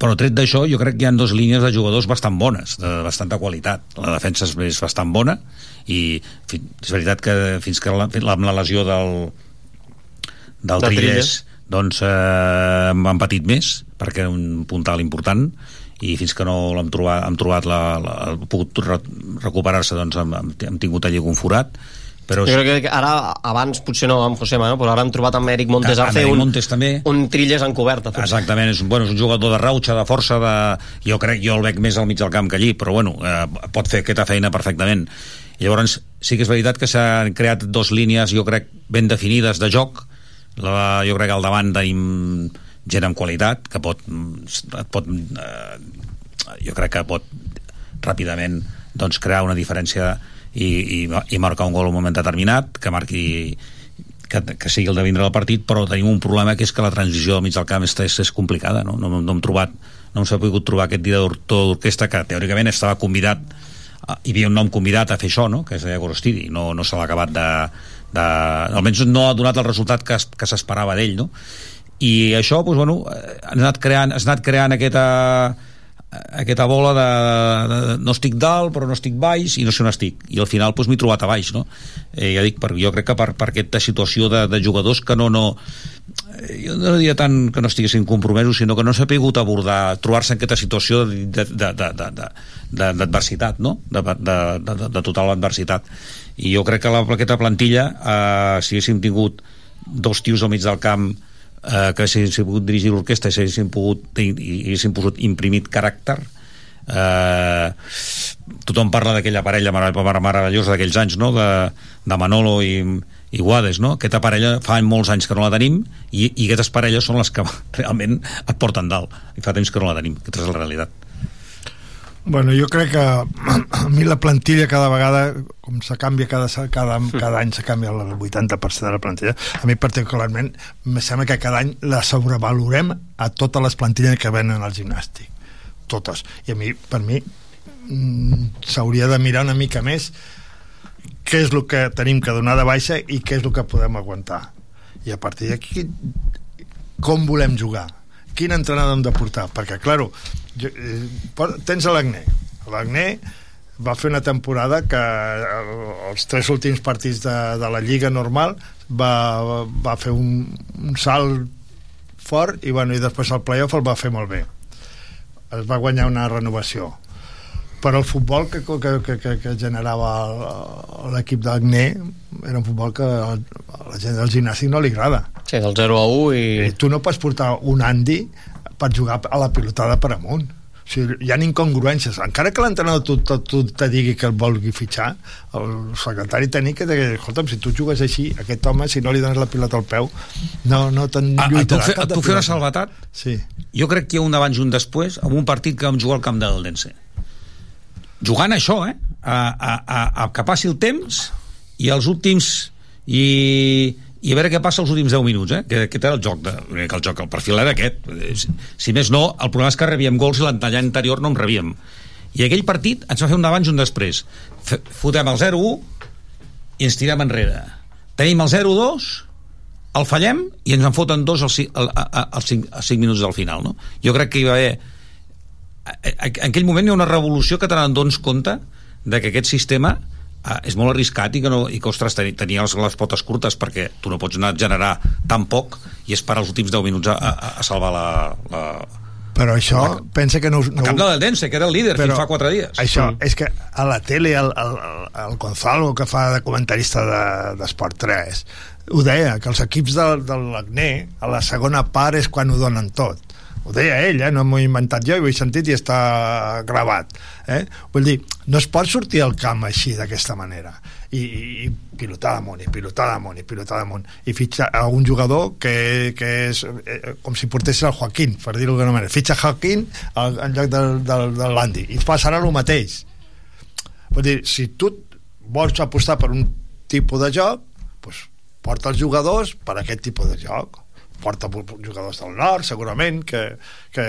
M: però tret d'això jo crec que hi ha dues línies de jugadors bastant bones, de bastanta qualitat la defensa és, bastant bona i és veritat que fins que la, amb la lesió del del
J: De
M: Trilles,
J: Trilles.
M: Doncs eh, m'han patit més perquè era un puntal important i fins que no l'hem trobat, hem trobat la, la, ha pogut re, recuperar-se doncs hem, hem, hem tingut allí un forat però
J: jo crec que ara, abans potser no amb Josema, no? però ara han trobat amb Eric Montes a
M: amb
J: fer
M: Eric
J: un,
M: Montes també.
J: un trilles encobert a fer.
M: Exactament, és, bueno, és un jugador de rauxa, de força, de... jo crec, jo el veig més al mig del camp que allí, però bueno, eh, pot fer aquesta feina perfectament. Llavors sí que és veritat que s'han creat dos línies, jo crec, ben definides de joc. La, jo crec que al davant tenim gent amb qualitat, que pot, et pot eh, jo crec que pot ràpidament doncs, crear una diferència i, i, i marcar un gol en un moment determinat, que marqui que, que sigui el de vindre del partit, però tenim un problema que és que la transició al mig del camp és, és, és complicada, no? No, no hem trobat no s'ha pogut trobar aquest director d'orquestra que teòricament estava convidat a- hi havia un nom convidat a fer això, no? que és Diego Rostiri, no, no se l'ha acabat de, de... almenys no ha donat el resultat que, que s'esperava d'ell, no? i això, doncs, bueno, eh, han anat creant, has anat creant aquesta, aquesta bola de, de, de, no estic dalt però no estic baix i no sé on estic i al final doncs, m'he trobat a baix no? eh, ja dic, per, jo crec que per, per aquesta situació de, de jugadors que no, no eh, jo no diria tant que no estiguessin compromesos sinó que no s'ha pogut abordar trobar-se en aquesta situació d'adversitat no? de, de, de, de total adversitat i jo crec que la, aquesta plantilla eh, si haguéssim tingut dos tios al mig del camp eh, que s'haguessin pogut dirigir l'orquestra i s'haguessin pogut i, haguessin pogut imprimit caràcter eh, tothom parla d'aquella parella meravellosa d'aquells anys no? de, de Manolo i, i Guades no? aquesta parella fa molts anys que no la tenim i, i aquestes parelles són les que realment et porten dalt i fa temps que no la tenim aquesta és la realitat
N: Bueno, jo crec que a mi la plantilla cada vegada, com se canvia cada, cada, cada any se canvia el 80% de la plantilla, a mi particularment me sembla que cada any la sobrevalorem a totes les plantilles que venen al gimnàstic. Totes. I a mi, per mi, mm, s'hauria de mirar una mica més què és el que tenim que donar de baixa i què és el que podem aguantar. I a partir d'aquí, com volem jugar? Quin entrenador hem de portar? Perquè, claro, tens a l'Agné. L'Agné va fer una temporada que eh, els tres últims partits de, de la Lliga normal va, va fer un, un salt fort i, bueno, i després el playoff el va fer molt bé es va guanyar una renovació però el futbol que, que, que, que, generava l'equip d'Agné era un futbol que a la gent del gimnàstic no li agrada
J: Sí, del 0 a 1 i...
N: I tu no pots portar un Andy per jugar a la pilotada per amunt. O sigui, hi ha incongruències. Encara que l'entrenador tu, tu, tu te digui que el vulgui fitxar, el secretari tècnic et digui, escolta'm, si tu jugues així, aquest home, si no li dones la pilota al peu, no, no te'n
M: Ah, et
N: lluitarà
M: puc fer,
N: cap
M: et
N: de
M: puc fer una
N: pilota.
M: salvetat?
N: Sí.
M: Jo crec que hi ha un abans i un després amb un partit que vam jugar al camp del Dense. Jugant a això, eh? A, a, a, a que passi el temps i els últims... I, i a veure què passa els últims 10 minuts, eh? Que, que té el joc, de, que el joc, el perfil era aquest. Eh, Si, si més no, el problema és que rebíem gols i l'any anterior no en rebíem. I aquell partit ens va fer un abans i un després. F fotem el 0-1 i ens tirem enrere. Tenim el 0-2 el fallem i ens en foten dos als, als, cinc, als cinc minuts del final no? jo crec que hi va haver en aquell moment hi ha una revolució que te n'adones compte de que aquest sistema eh, és molt arriscat i que, no, i que ostres, tenia, tenia les, les potes curtes perquè tu no pots anar a generar tan poc i esperar els últims 10 minuts a, a, a salvar la, la,
N: Però això, pensa que no... no
M: el camp del Dense, que era el líder
N: Però
M: fins fa 4 dies
N: Això, mm. és que a la tele el, el, el Gonzalo, que fa de comentarista de- d'Esport 3, ho deia, que els equips del, de l'Acné, a la segona part és quan ho donen tot. Ho deia ell, eh? no m'ho he inventat jo, ho he sentit i està gravat. Eh? Vull dir, no es pot sortir al camp així, d'aquesta manera. I, i, i pilotar damunt, i pilotar damunt, i pilotar damunt. I fitxa a un jugador que, que és eh, com si portés el Joaquín, per dir-ho d'alguna manera. Fitxa Joaquín al, en lloc del, del, del Landi. I passarà el mateix. Vull dir, si tu vols apostar per un tipus de joc, doncs porta els jugadors per aquest tipus de joc porta jugadors del nord, segurament, que, que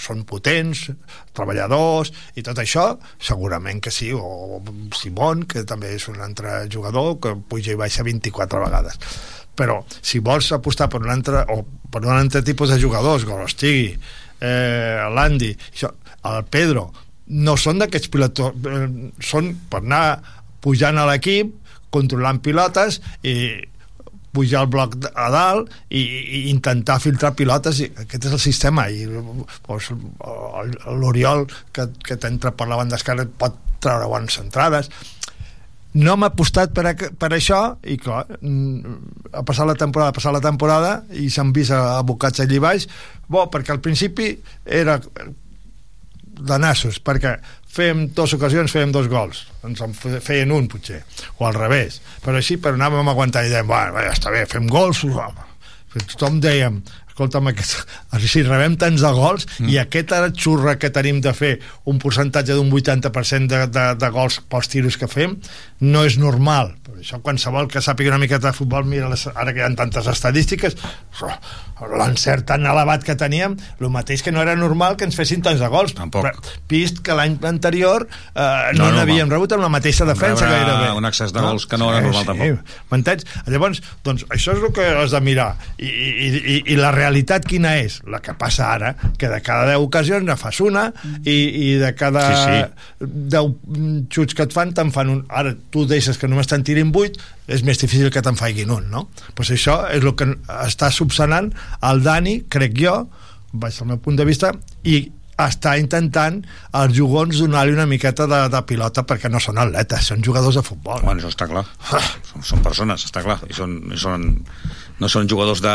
N: són potents, treballadors, i tot això, segurament que sí, o Simón, que també és un altre jugador, que puja i baixa 24 vegades. Però, si vols apostar per un altre, o per un altre tipus de jugadors, Golostigui, eh, l'Andy, el Pedro, no són d'aquests pilotos, eh, són per anar pujant a l'equip, controlant pilotes i pujar el bloc a dalt i, i intentar filtrar pilotes i aquest és el sistema i doncs, l'Oriol que, que t'entra per la banda esquerra pot treure bones entrades. No m'ha apostat per, a, per això i clar, mm, ha passat la temporada ha passat la temporada i s'han vist abocats allí baix. Bo, perquè al principi era de nassos, perquè fèiem dues ocasions, fèiem dos gols ens en fe- feien un potser, o al revés però així, però anàvem aguantant i dèiem, bueno, ja està bé, fem gols home. tothom dèiem escolta'm, aquest, si rebem tants de gols mm. i aquesta xurra que tenim de fer un percentatge d'un 80% de, de, de gols pels tiros que fem no és normal per això qualsevol que sàpiga una miqueta de futbol mira les, ara que hi ha tantes estadístiques l'encert tan elevat que teníem el mateix que no era normal que ens fessin tants de gols Tampoc. vist que l'any anterior eh, no,
M: No, no,
N: n'havíem rebut amb la mateixa defensa
M: rebre
N: gairebé
M: un excés de gols que no era normal tampoc.
N: M'entens? Llavors, doncs, això és el que has de mirar. I, i, i, I la realitat quina és? La que passa ara, que de cada 10 ocasions ne fas una i, i de cada
M: Sí,
N: 10 xuts que et fan, te'n fan un... Ara tu deixes que només te'n tirin 8, és més difícil que te'n faiguin un, no? Pues això és el que està subsanant el Dani, crec jo, baix del meu punt de vista, i està intentant als jugons donar-li una miqueta de, de pilota perquè no són atletes, són jugadors de futbol.
M: Bueno, això està clar. són, són persones, està clar. I són, i són, no són jugadors de,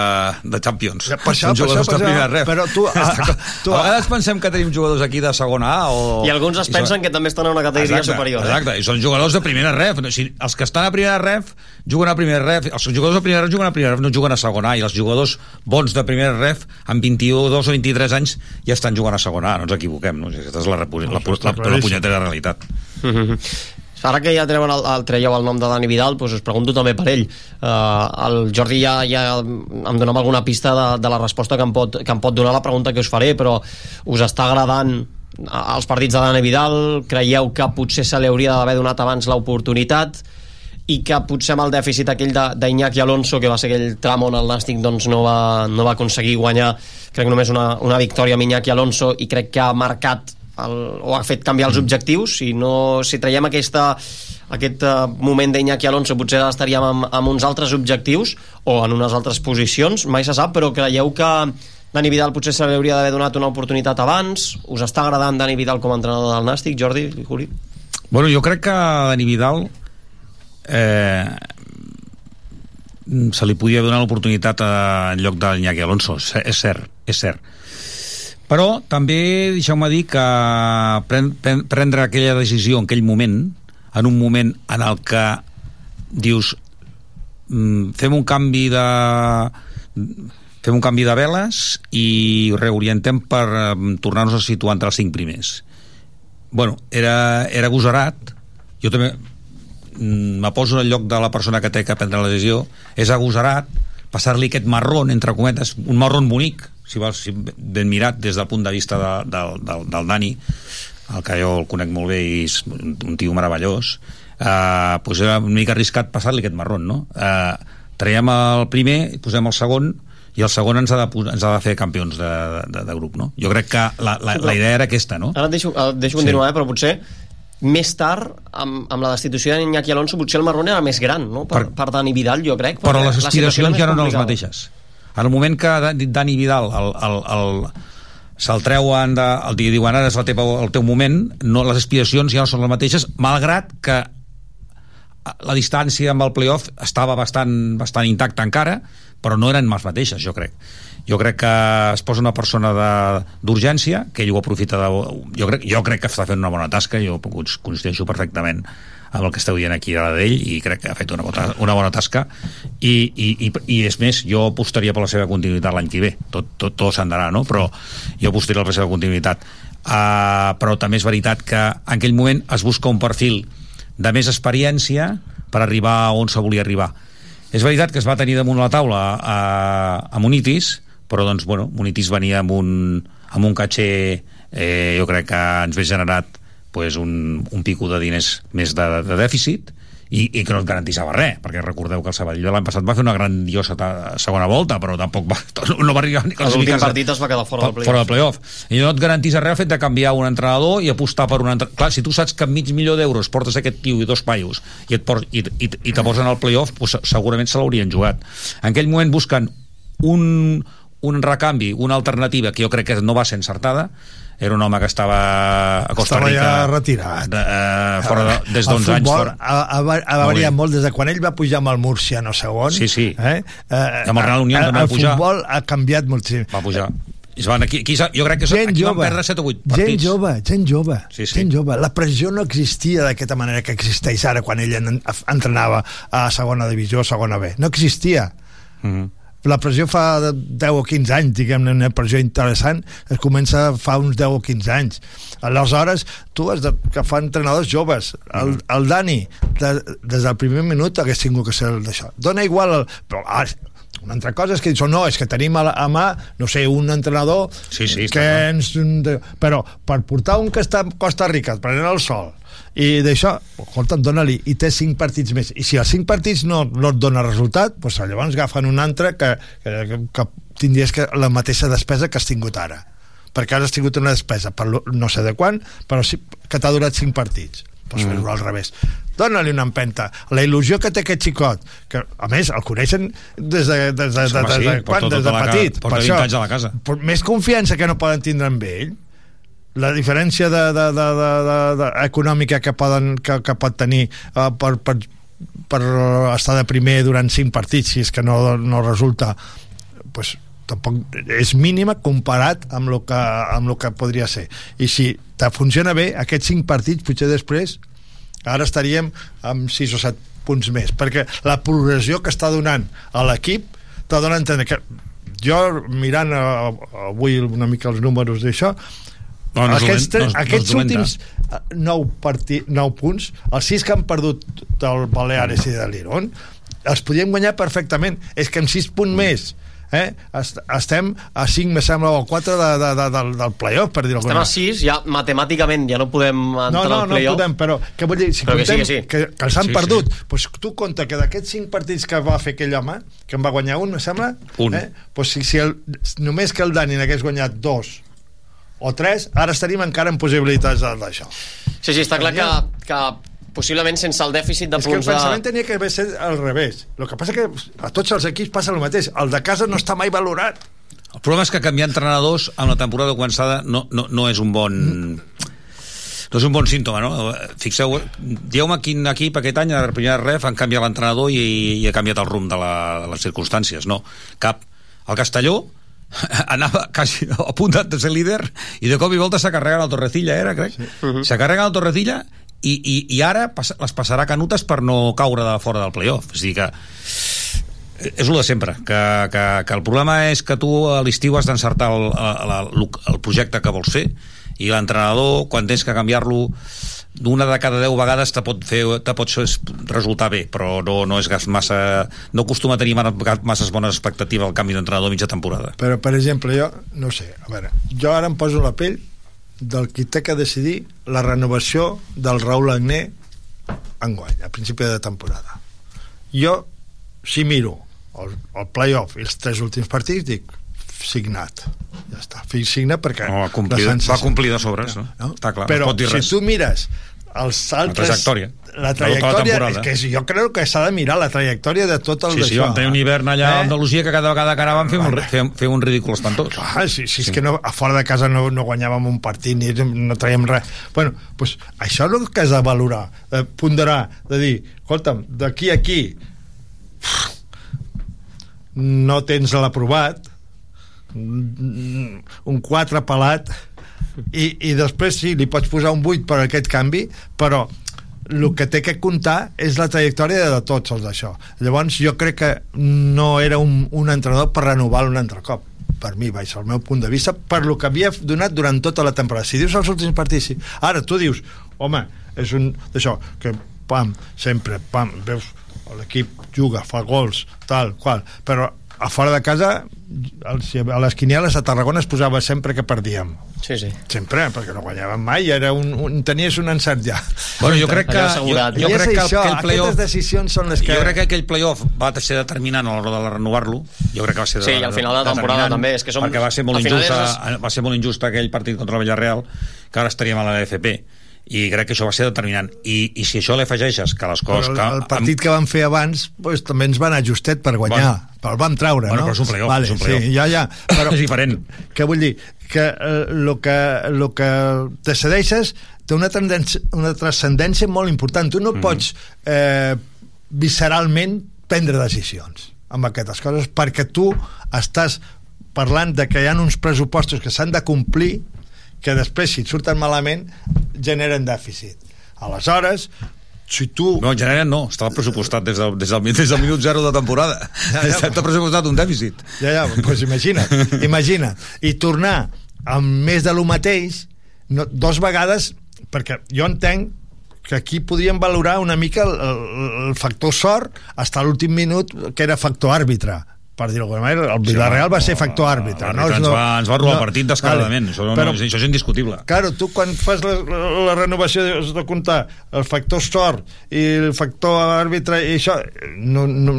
M: de Champions.
N: per això,
M: són
N: per
M: jugadors
N: això, per
M: de primera
N: això.
M: ref.
N: Però tu-
M: Està
N: a-
M: clar.
N: tu-
M: a vegades pensem que tenim jugadors aquí de segona A o...
J: I alguns es
M: i són-
J: pensen que també estan a una categoria
M: exacte,
J: superior. Eh?
M: Exacte, i són jugadors de primera ref. O sigui, els que estan a primera ref juguen a primera ref, els jugadors de primera ref juguen a primera ref, no juguen a segona A, i els jugadors bons de primera ref, amb 21, 2 o 23 anys, ja estan jugant a segona A, no ens equivoquem, no? Aquesta és la, repu- la, la, la, la punyetera realitat.
J: Ara que ja treuen el, el traieu el nom de Dani Vidal, doncs us pregunto també per ell. Uh, el Jordi ja, ja em donava alguna pista de, de la resposta que em, pot, que em pot donar la pregunta que us faré, però us està agradant eh, els partits de Dani Vidal? Creieu que potser se li hauria d'haver donat abans l'oportunitat? i que potser amb el dèficit aquell d'Iñaki Alonso, que va ser aquell tram on el Nàstic doncs, no, va, no va aconseguir guanyar, crec només una, una victòria amb Iñaki Alonso i crec que ha marcat el, o ha fet canviar els objectius si, no, si traiem aquesta, aquest uh, moment d'Iñaki Alonso potser estaríem amb, amb uns altres objectius o en unes altres posicions, mai se sap però creieu que Dani Vidal potser se li hauria d'haver donat una oportunitat abans us està agradant Dani Vidal com a entrenador del Nàstic Jordi, Juri?
M: Bueno, jo crec que Dani Vidal eh, se li podia donar l'oportunitat en lloc de Alonso, és cert, és cert. Però també deixeu-me dir que pren, pren, prendre aquella decisió en aquell moment, en un moment en el que dius mm, fem un canvi de fem un canvi de veles i reorientem per eh, tornar-nos a situar entre els cinc primers. Bueno, era, era agosarat. Jo també mm, me poso en el lloc de la persona que té que prendre la decisió. És agosarat passar-li aquest marrón, entre cometes, un marrón bonic, si vols, si ben mirat des del punt de vista de, de, del, del Dani, el que jo el conec molt bé i és un, tio meravellós, eh, doncs era una mica arriscat passar-li aquest marrón, no? Eh, traiem el primer, posem el segon, i el segon ens ha de, ens ha de fer campions de, de, de grup, no? Jo crec que la, la, la idea era aquesta, no?
J: Ara et deixo, et deixo continuar, eh, però potser més tard, amb, amb la destitució d'Iñaki Alonso, potser el marrón era més gran, no? Per, per, per Dani Vidal, jo crec.
M: però les aspiracions ja no eren les mateixes en el moment que Dani Vidal el, el, el, se'l treuen de, el dia diuen ara és la teva, el teu moment no, les aspiracions ja no són les mateixes malgrat que la distància amb el playoff estava bastant, bastant intacta encara però no eren les mateixes jo crec. Jo crec que es posa una persona d'urgència que ell ho aprofita de, jo, crec, jo crec que està fent una bona tasca jo cons- coincideixo perfectament amb el que esteu dient aquí ara d'ell i crec que ha fet una bona, una bona tasca. I, i, i, i és més, jo apostaria per la seva continuïtat l'any que ve. Tot, tot, tot s'andarà, no? però jo apostaria per la seva continuïtat. Uh, però també és veritat que en aquell moment es busca un perfil de més experiència per arribar a on se volia arribar. És veritat que es va tenir damunt la taula a, a Munitis però doncs, bueno, Munitis venia amb un, amb un caché eh, jo crec que ens ve generat pues, un, un pico de diners més de, de dèficit i, i que no et garantissava res, perquè recordeu que el Sabadell de l'any passat va fer una grandiosa segona volta, però tampoc va, no va arribar ni
J: A l'últim partit es va quedar fora del playoff.
M: fora del playoff. I no et garantís res el fet de canviar un entrenador i apostar per un entrenador. Clar, si tu saps que amb mig milió d'euros portes aquest tio i dos paios i, et por i, i, i te posen al playoff, pues, segurament se l'haurien jugat. En aquell moment busquen un, un recanvi, una alternativa que jo crec que no va ser encertada, era un home que estava a Costa
N: Estava
M: Rica
N: ja retirat.
M: de, eh, fora de, des
N: El
M: d'11 anys fora.
N: Ha, ha, ha
M: Molt
N: variat
M: bé.
N: molt des de quan ell va pujar amb el Múrcia no segon
M: Sí, sí.
N: eh? Eh,
M: amb el Real Unión
N: eh,
M: també va
N: el
M: pujar.
N: futbol ha canviat moltíssim
M: Va pujar. I es van aquí, aquí, jo crec que
N: gent
M: aquí
N: jove,
M: van perdre 7 o 8
N: gent
M: partits.
N: jove, gent jove,
M: Sí, sí.
N: gent jove. La pressió no existia d'aquesta manera que existeix ara quan ell en- entrenava a segona divisió o segona B. No existia.
M: Mm -hmm.
N: La pressió fa de 10 o 15 anys, diguem-ne, una pressió interessant, es comença fa uns 10 o 15 anys. Aleshores, tu has de que fa entrenadors joves. El, el Dani, de, des del primer minut hagués tingut que ser d'això. Dona igual... El, però, ah, una altra cosa és que dius, no, és que tenim a, la, a mà, no sé, un entrenador
M: Sí, sí,
N: que
M: clar.
N: ens... Però per portar un que està a Costa Rica prenent el sol i d'això, escolta'm, dona-li i té cinc partits més, i si els cinc partits no, no et dona resultat, doncs llavors agafen un altre que, que, que tindries que, la mateixa despesa que has tingut ara perquè ara has tingut una despesa per no sé de quan, però sí que t'ha durat cinc partits doncs mm. fer-ho al revés dona-li una empenta, la il·lusió que té aquest xicot que a més el coneixen des de, des de,
M: Sí,
N: de,
M: home,
N: de,
M: sí,
N: de, quan? des de
M: tota ca-
N: petit
M: porta
N: per
M: 20
N: això.
M: anys a la casa.
N: Més confiança que no poden tindre amb ell la diferència de, de, de, de, de, de, econòmica que, poden, que, que pot tenir uh, per, per, per estar de primer durant cinc partits si és que no, no resulta pues, tampoc és mínima comparat amb el que, amb el que podria ser. I si te funciona bé aquests cinc partits potser després ara estaríem amb 6 o 7 punts més perquè la progressió que està donant a l'equip t'ha donat a entendre que jo mirant uh, avui una mica els números d'això
M: No, no
N: aquests,
M: dolent, no no
N: aquests
M: dolenta.
N: últims 9, parti, 9 punts els 6 que han perdut del Baleares i de l'Iron els podíem guanyar perfectament és que amb 6 punts més eh? est estem a 5 me sembla o 4 de, de, de, del, del playoff per dir-ho
J: Estem a 6, ja matemàticament ja no podem entrar
N: no, no,
J: al
N: no
J: playoff.
N: podem, però que vull dir, si
J: Però que sí, que sí.
N: que, que els han
J: Sí,
N: sí, perdut, sí. Pues tu compta que d'aquests 5 partits que va fer aquell home, que en va guanyar un, me sembla,
M: Un.
N: Eh? Pues si, si el, només que el Dani n'hagués guanyat dos o tres, ara estaríem encara en possibilitats de- d'això.
J: Sí, sí, està clar que, que possiblement sense el dèficit de
N: És que el
J: punts de...
N: pensament tenia que haver set al revés. El que passa que a tots els equips passa el mateix. El de casa no està mai valorat.
M: El problema és que canviar entrenadors amb la temporada començada no, no, no és un bon... No és un bon símptoma, no? Fixeu, dieu-me quin equip aquest any, a la primera ref, han canviat l'entrenador i, i ha canviat el rumb de, la, de les circumstàncies, no? Cap. El Castelló anava quasi a punt de ser líder i de cop i volta s'ha carregat el Torrecilla, era, crec. Sí. S'ha carregat el Torrecilla i, i, i ara pas, les passarà canutes per no caure de fora del playoff. És dir que és el de sempre, que, que, que el problema és que tu a l'estiu has d'encertar el, el, el, el projecte que vols fer i l'entrenador, quan tens que canviar-lo d'una de cada 10 vegades te pot, fer, te pot resultar bé, però no, no és massa... no acostuma a tenir massa bones expectatives al canvi d'entrenador mitja temporada.
N: Però, per exemple, jo, no sé, a veure, jo ara em poso la pell del qui té que decidir la renovació del Raúl Agné enguany, a principi de temporada. Jo, si miro el, el play-off i els tres últims partits, dic, signat. Ja està, signa perquè...
M: No, va, complir, va complir de sobres, no? no? Està clar,
N: Però
M: no pot dir
N: si
M: res.
N: tu mires els altres...
M: La trajectòria.
N: La
M: la
N: trajectòria,
M: temporada.
N: és que jo crec que s'ha de mirar la trajectòria de tot el
M: Sí, sí, vam tenir un hivern allà a
N: Eh?
M: Andalusia que cada vegada que anàvem fem un, fem, fem un ridícul espantós.
N: Clar, si, si és que no, a fora de casa no, no guanyàvem un partit ni no traiem res. Bueno, pues, això és el que has de valorar, de ponderar, de dir, escolta'm, d'aquí a aquí no tens l'aprovat, un 4 pelat, i, i després sí, li pots posar un 8 per aquest canvi, però el que té que comptar és la trajectòria de tots els d'això. Llavors jo crec que no era un, un entrenador per renovar un altre cop per mi, vaig, al meu punt de vista, per lo que havia donat durant tota la temporada. Si dius els últims partits, sí. Ara, tu dius, home, és un d'això, que pam, sempre, pam, veus, l'equip juga, fa gols, tal, qual, però a fora de casa els- a les quinieles a Tarragona es posava sempre que perdíem.
J: Sí, sí.
N: sempre, perquè no guanyàvem mai era un, un, tenies un encert ja.
M: Bueno, jo crec que, jo, jo
N: és
M: crec que,
N: això,
M: aquell playoff
N: aquestes decisions són les que
M: jo crec que aquell playoff va ser determinant a l'hora de renovar-lo. Jo crec que va ser
J: Sí, i al final de la temporada també, és que som-
M: perquè va ser molt injusta va ser molt injust aquell partit contra el Villarreal que ara estaríem a la LFP i crec que això va ser determinant i, i si això li afegeixes que les coses
N: Però el, el partit que van fer abans pues, també ens va anar justet per guanyar
M: Bueno.
N: però el vam traure,
M: Bueno,
N: no?
M: però és un playoff,
N: vale,
M: és un playoff.
N: Sí, ja, ja. Però,
M: És diferent.
N: Què vull dir? Que el que, lo que decideixes té una, tendència, una transcendència molt important. Tu no mm. pots eh, visceralment prendre decisions amb aquestes coses perquè tu estàs parlant de que hi ha uns pressupostos que s'han de complir que després, si et surten malament, generen dèficit. Aleshores, si tu...
M: no, en general no, estava pressupostat des del, des del, des del minut zero de temporada
N: Ja, ja.
M: està pressupostat un dèficit
N: Ja, ja, doncs imagina't, imagina't. I tornar amb més de lo mateix, no, dos vegades, perquè jo entenc que aquí podríem valorar una mica el, el, el factor sort fins a l'últim minut, que era factor àrbitre per dir-ho d'alguna manera, el Villarreal va ser factor àrbitre. No?
M: L'àrbitre ens, va, ens va robar el partit descaradament
N: Vale.
M: això, no,
N: Però-
M: això és indiscutible
N: Claro, tu quan fas la, la, la renovació has de comptar el factor sort i el factor àrbitre i això no, no,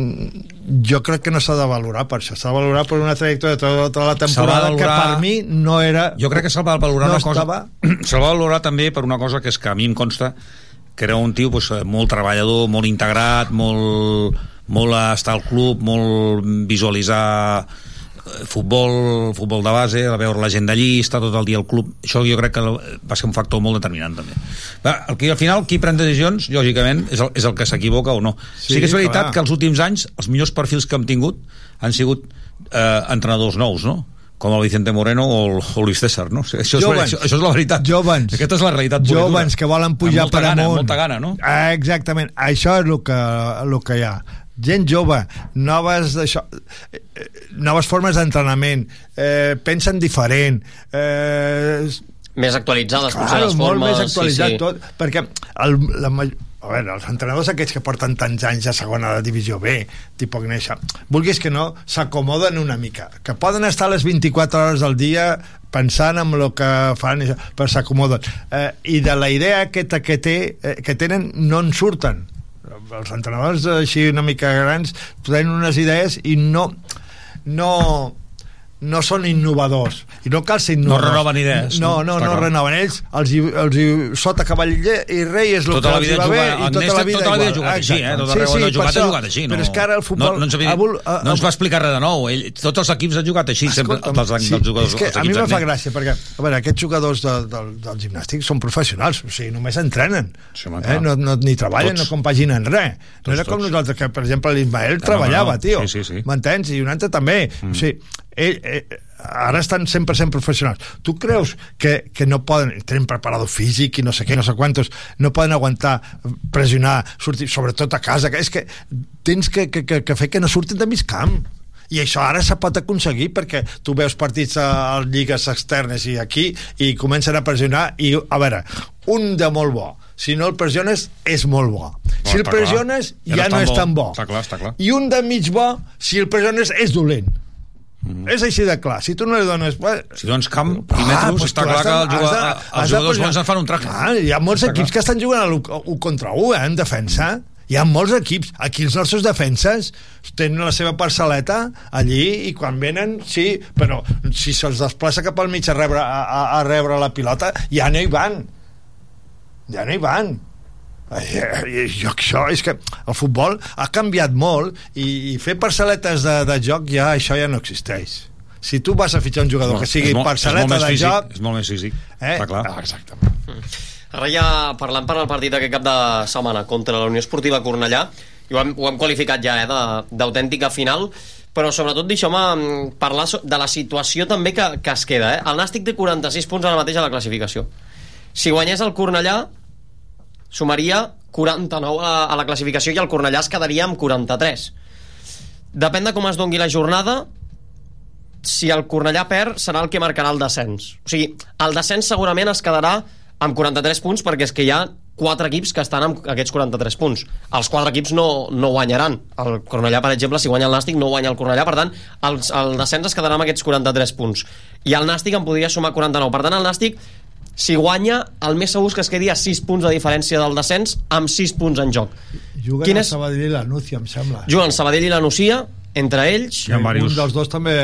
N: jo crec que no s'ha de valorar per això, s'ha de valorar per una trajectòria de tota la temporada
M: S'ha de
N: que
M: valorar-
N: per mi no era
M: Jo crec que se'l va valorar
N: no
M: una cosa...
N: estava-
M: Se'l va valorar també per una cosa que és que a mi em consta que era un tio pues, molt treballador, molt integrat, molt, molt a estar al club, molt visualitzar eh, futbol, futbol de base, a veure la gent d'allí, estar tot el dia al club. Això jo crec que va ser un factor molt determinant també. Va, el que, al final, qui pren decisions, lògicament, és el, és el que s'equivoca o no. Sí, sí que és veritat
N: clar.
M: que els últims anys els millors perfils que hem tingut han sigut eh, entrenadors nous, no? com el Vicente Moreno o el o Luis César, no? Això és, això, això és la veritat.
N: Jóvens.
M: Aquesta és la realitat.
N: Jóvens que volen pujar per
M: gana,
N: amunt.
M: amb molta gana, no?
N: Ah, exactament, això és el que, el que hi ha gent jove, noves, això, eh, noves formes d'entrenament, eh, pensen diferent, eh,
J: Més actualitzades, potser,
N: Claro,
J: les
N: molt
J: formes.
N: més actualitzat
J: sí, sí.
N: tot, perquè el, la, a veure, els entrenadors aquests que porten tants anys a segona de divisió B, tipus Gneixa, vulguis que no, s'acomoden una mica, que poden estar les 24 hores del dia pensant en el que fan, però s'acomoden. Eh, I de la idea aquesta que, té, eh, que tenen no en surten. Els entrenadors així una mica grans tenen unes idees i no no no són innovadors i no cal ser
M: No
N: innovadors
M: renoven idees,
N: no,
M: no?
N: no, no, renoven ells els, els hi, sota cavall i rei és el
M: Tota
N: que els va bé i tota la vida,
M: tota la vida ha jugat així, eh?
N: Exacte.
M: Tot arreu on ha jugat, ha
N: això.
M: jugat així. No,
N: però és que ara el futbol
M: No, no, ens, havia,
N: ha vol- ha-
M: no ens va explicar res de nou. Ell, tots els equips han jugat així, sempre, dels
N: sí,
M: jugadors.
N: és que
M: els
N: a mi me fa gràcia perquè a veure, aquests jugadors de, de, del gimnàstic són professionals, o sigui, només entrenen
M: Sí,
N: eh? no, no, ni treballen,
M: Tots.
N: no compaginen res no era com nosaltres, que per exemple l'Ismael
M: no,
N: treballava,
M: no.
N: tio,
M: Sí, sí, sí.
N: m'entens? i un altre també,
M: Mm.
N: o sigui, eh, eh, ara estan 100% professionals. Tu creus que, que no poden, tenen preparador físic i no sé què, no sé quantos, no poden aguantar, pressionar, sortir, sobretot a casa, que és que tens que, que, que, que fer que no surtin de mig camp i això ara se pot aconseguir perquè tu veus partits a, a lligues externes i aquí i comencen a pressionar i a veure, un de molt bo si no el pressiones és molt bo si el
M: està clar.
N: pressiones
M: Ja
N: ja,
M: no
N: no
M: és tan
N: tan
M: bo.
N: bo
M: Està clar, està clar.
N: i un de mig bo si el pressiones és dolent és així de clar. Si tu no li dones
M: si dones camp i metros, està clar que el jugador- els jugadors bons en fan un traje.
N: ah, hi ha molts
M: Està
N: equips
M: clar.
N: que estan jugant a l'1 contra 1 eh, en defensa. Hi ha molts equips, aquí els nostres defenses tenen la seva parcel·leta allí i quan venen, sí però si se'ls desplaça cap al mig a rebre, a, a, rebre la pilota ja no hi van. Ja no hi van jo, això és que el futbol ha canviat molt i, i fer parcel·letes de, de joc ja això ja no existeix si tu vas a fitxar un jugador que sigui
M: molt, és molt
N: parcel·leta
M: més
N: de
M: físic,
N: joc
M: és molt més físic,
N: Eh?
M: està clar.
N: Ah, exactament.
J: Ara ja parlant per al partit d'aquest cap de setmana contra la Unió Esportiva Cornellà, i ho hem, ho hem qualificat ja eh, de- d'autèntica final, però sobretot deixeu-me mm, parlar de la situació també que, que es queda. Eh? El Nàstic té 46 punts ara mateix a la classificació. Si guanyés el Cornellà, sumaria 49 a, a la classificació i el Cornellà es quedaria amb 43. Depèn de com es dongui la jornada, si el Cornellà perd, serà el que marcarà el descens. O sigui, el descens segurament es quedarà amb 43 punts perquè és que hi ha quatre equips que estan amb aquests 43 punts. Els quatre equips no, no guanyaran. El Cornellà, per exemple, si guanya el Nàstic, no guanya el Cornellà. Per tant, el, el descens es quedarà amb aquests 43 punts. I el Nàstic en podria sumar 49. Per tant, el Nàstic, si guanya, el més segur és que es quedi a 6 punts de diferència del descens amb 6 punts en joc.
N: juguen
J: Quin és-
N: Sabadell i la Núcia em sembla.
J: Juguen Sabadell i la Nucia, entre ells...
N: un dels dos també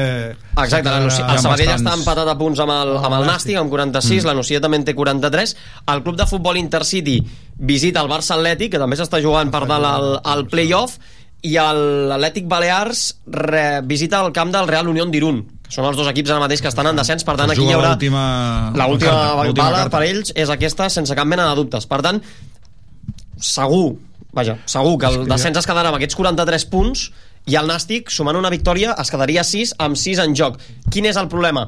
J: Exacte, la Nucia, el Sabadell està empatat a punts amb el, amb el Nàstic, amb 46, mm. la Nucia també en té 43. El club de futbol Intercity visita el Barça Atlètic, que també s'està jugant per dalt al, al play-off, i el- l'Atlètic Balears re, visita el camp del Real Unión d'Irún, que són els dos equips ara mateix que estan en descens, per tant aquí hi haurà...
M: l'última-
J: bala per ells és aquesta sense cap mena de dubtes. Per tant, segur, vaja, segur que el descens es quedarà amb aquests 43 punts i el Nàstic, sumant una victòria, es quedaria 6 amb 6 en joc. Quin és el problema?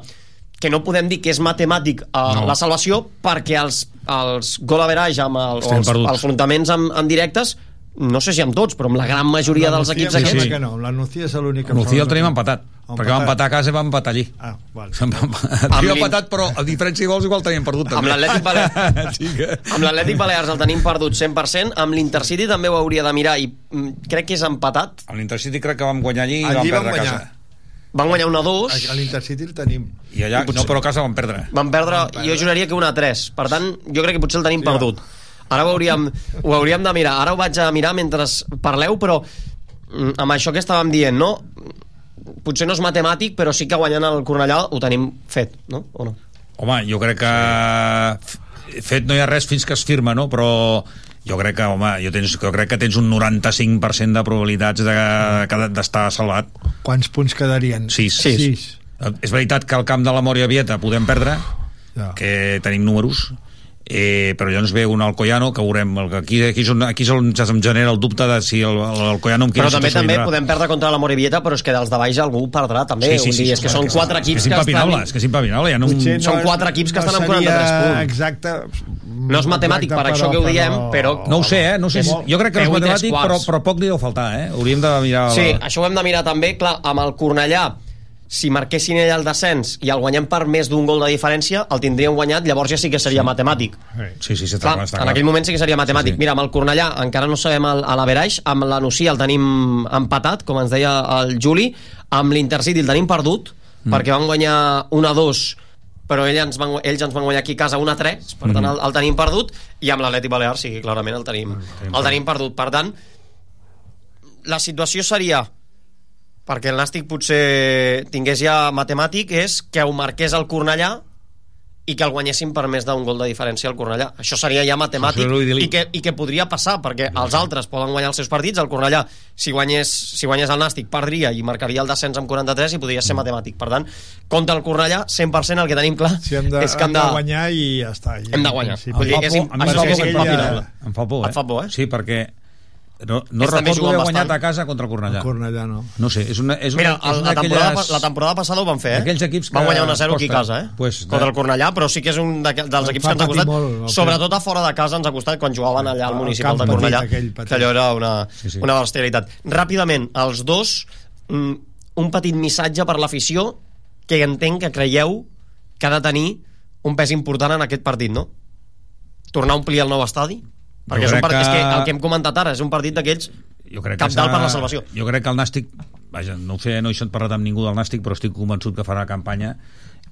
J: Que no podem dir que és matemàtic eh,
M: No.
J: la salvació perquè els, els gol average amb els,
M: Estem
J: els,
M: perduts.
J: els enfrontaments amb, amb directes no sé si amb tots, però amb la gran majoria
N: La
J: dels equips
N: sembla
J: aquests
N: que no, la Nucia és l'únic que
M: El el tenim
N: que-
M: empatat, perquè va empatar a casa i va empatar allí.
N: Ah, vale.
M: Tenim
J: l'In-
M: empatat, però a diferència de gols igual tenim perdut.
J: amb
M: també.
J: l'Atlètic Balears
M: sí que...
J: amb l'Atlètic Balears el tenim perdut 100% amb l'Intercity també ho hauria de mirar i mm, crec que és empatat
M: Amb l'Intercity crec que vam guanyar allí i
N: Allí
M: vam
N: vam
M: perdre a
N: guanyar.
M: casa.
J: van guanyar una 2
N: A l'Intercity el tenim.
M: I allà, no, però a casa vam perdre.
J: van perdre, jo juraria que una 3 per tant, jo crec que potser el tenim perdut ara ho hauríem, ho hauríem de mirar ara ho vaig a mirar mentre parleu però mm, amb això que estàvem dient no? Potser no és matemàtic però sí que guanyant el Cornellà ho tenim fet no? o no?
M: Home, jo crec que fet no hi ha res fins que es firma, no? Però jo crec que, home, jo, tens, jo crec que tens un 95% de probabilitats de- que- d'estar salvat.
N: Quants punts quedarien?
M: Sis.
N: Sis.
M: Eh, És veritat que al camp de la Mòria Vieta podem perdre,
N: Ja.
M: que tenim números, eh, però ja ens ve un Alcoyano que veurem el que aquí, aquí, és on, aquí és on ja se'm genera el dubte de si el, el amb quina
J: però també també podem perdre contra la Morevieta però és que dels de baix algú perdrà també Vull dir, és que són quatre equips que estan
M: és que és impepinable, ja no...
N: Potser
J: Són quatre equips que estan amb
N: seria
J: 43 punts.
N: Exacte.
J: No és matemàtic, per això que ho diem, però-
M: No ho sé, eh? No sé, si- jo crec que és matemàtic, però, però poc li deu faltar, eh? Hauríem de mirar...
J: Sí, això ho hem de mirar també, clar, amb el Cornellà, si marquessin ell el descens i el guanyem per més d'un gol de diferència, el tindríem guanyat, llavors ja sí que seria matemàtic.
M: Sí, sí, sí, està
J: Clar,
M: clar, està
J: en
M: clar.
J: aquell moment sí que seria matemàtic.
M: Sí, sí.
J: Mira, amb el Cornellà encara no sabem el- a l'Averaix, amb la Nucia el tenim empatat, com ens deia el Juli, amb l'Intercity el tenim perdut,
M: Mm.
J: perquè van guanyar 1-2 però ell ens van, ells ens van guanyar aquí a casa 1 a 3, per tant
M: Mm.
J: el, el tenim perdut, i amb l'Atlètic Balear sí, clarament el tenim, el tenim perdut. Per tant, la situació seria perquè el Nàstic potser tingués ja matemàtic és que ho marqués el Cornellà i que el guanyessin per més d'un gol de diferència al Cornellà. Això seria ja matemàtic i que, i que podria passar, perquè els altres poden guanyar els seus partits, el Cornellà, si guanyés, si guanyés el Nàstic, perdria i marcaria el descens amb 43 i podria ser matemàtic. Per tant, contra el Cornellà, 100% el que tenim clar
N: Si hem de,
J: és que
N: hem de guanyar i ja està. I,
J: Hem de guanyar.
N: Sí,
J: Vull dir, és,
M: Em fa por, em fa por,
J: impepinable.
M: Em fa por, eh?
J: Et fa por, eh?
M: Sí, perquè no, no recordo haver guanyat
J: bastant.
M: a casa contra el Cornellà.
N: El Cornellà no.
M: No sé, és una, és una,
J: Mira,
M: és una
J: la, temporada,
M: d'aquelles-
J: la temporada passada ho van fer, eh?
M: D'aquells equips
J: Van
M: que
J: guanyar 1-0 aquí a casa, eh?
M: Pues,
J: Contra el Cornellà, però sí que és un dels equips que ens ha costat,
N: molt,
J: sobretot a fora de casa ens ha costat quan jugaven allà al
N: El
J: municipal de Cornellà, que allò era una,
M: Sí, sí.
J: una bestialitat. Ràpidament, els dos, mm, un petit missatge per l'afició que entenc que creieu que ha de tenir un pes important en aquest partit, no? Tornar a omplir el nou estadi? Perquè és, un part... és que
M: que-
J: el que hem comentat ara és un partit d'aquells
M: jo crec
J: cap
M: que
J: dalt per la salvació.
M: Jo crec que el Nàstic, vaja, no ho sé, no he parlat amb ningú del Nàstic, però estic convençut que farà campanya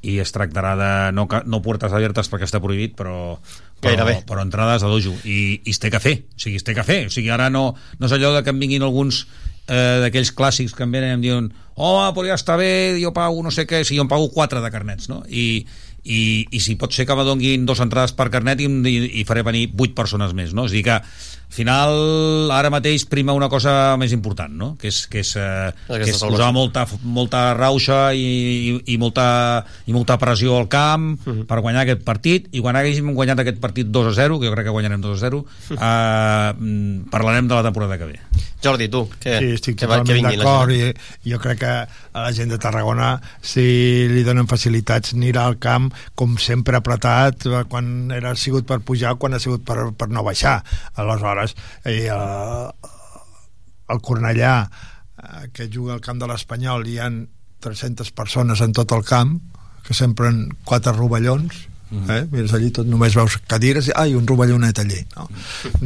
M: i es tractarà de, no, no puertes obertes perquè està prohibit, però, però, però entrades a dojo i, i es té que fer, o sigui, es té que fer o sigui, ara no, no és allò de que em vinguin alguns eh, d'aquells clàssics que em venen i em diuen home, però ja està bé, jo pago no sé què, si jo em pago quatre de carnets no? I, i, i si pot ser que me donguin dos entrades per carnet i, i, i faré venir vuit persones més no? és a dir que al final ara mateix prima una cosa més important no? que és, que és, eh, que és posar molta, molta rauxa i, i, i, molta, i molta pressió al camp per guanyar aquest partit. I quan haguéssim guanyat aquest partit 2 a 0 que jo crec que guanyarem 2 a 0 eh, mm, parlarem de la temporada que ve.
J: Jordi, tu, què,
N: Sí, estic
J: què
N: totalment
J: vingui la
N: d'acord
J: gent?
N: i jo crec que a la gent de Tarragona si li donen facilitats anirà al camp com sempre apretat quan era sigut per pujar quan ha sigut per, per no baixar. Aleshores i, eh, el Cornellà eh, que juga al camp de l'Espanyol hi han 300 persones en tot el camp que s'empren quatre rovellons eh? mires allí tot només veus cadires i ai, un rovellonet allí no?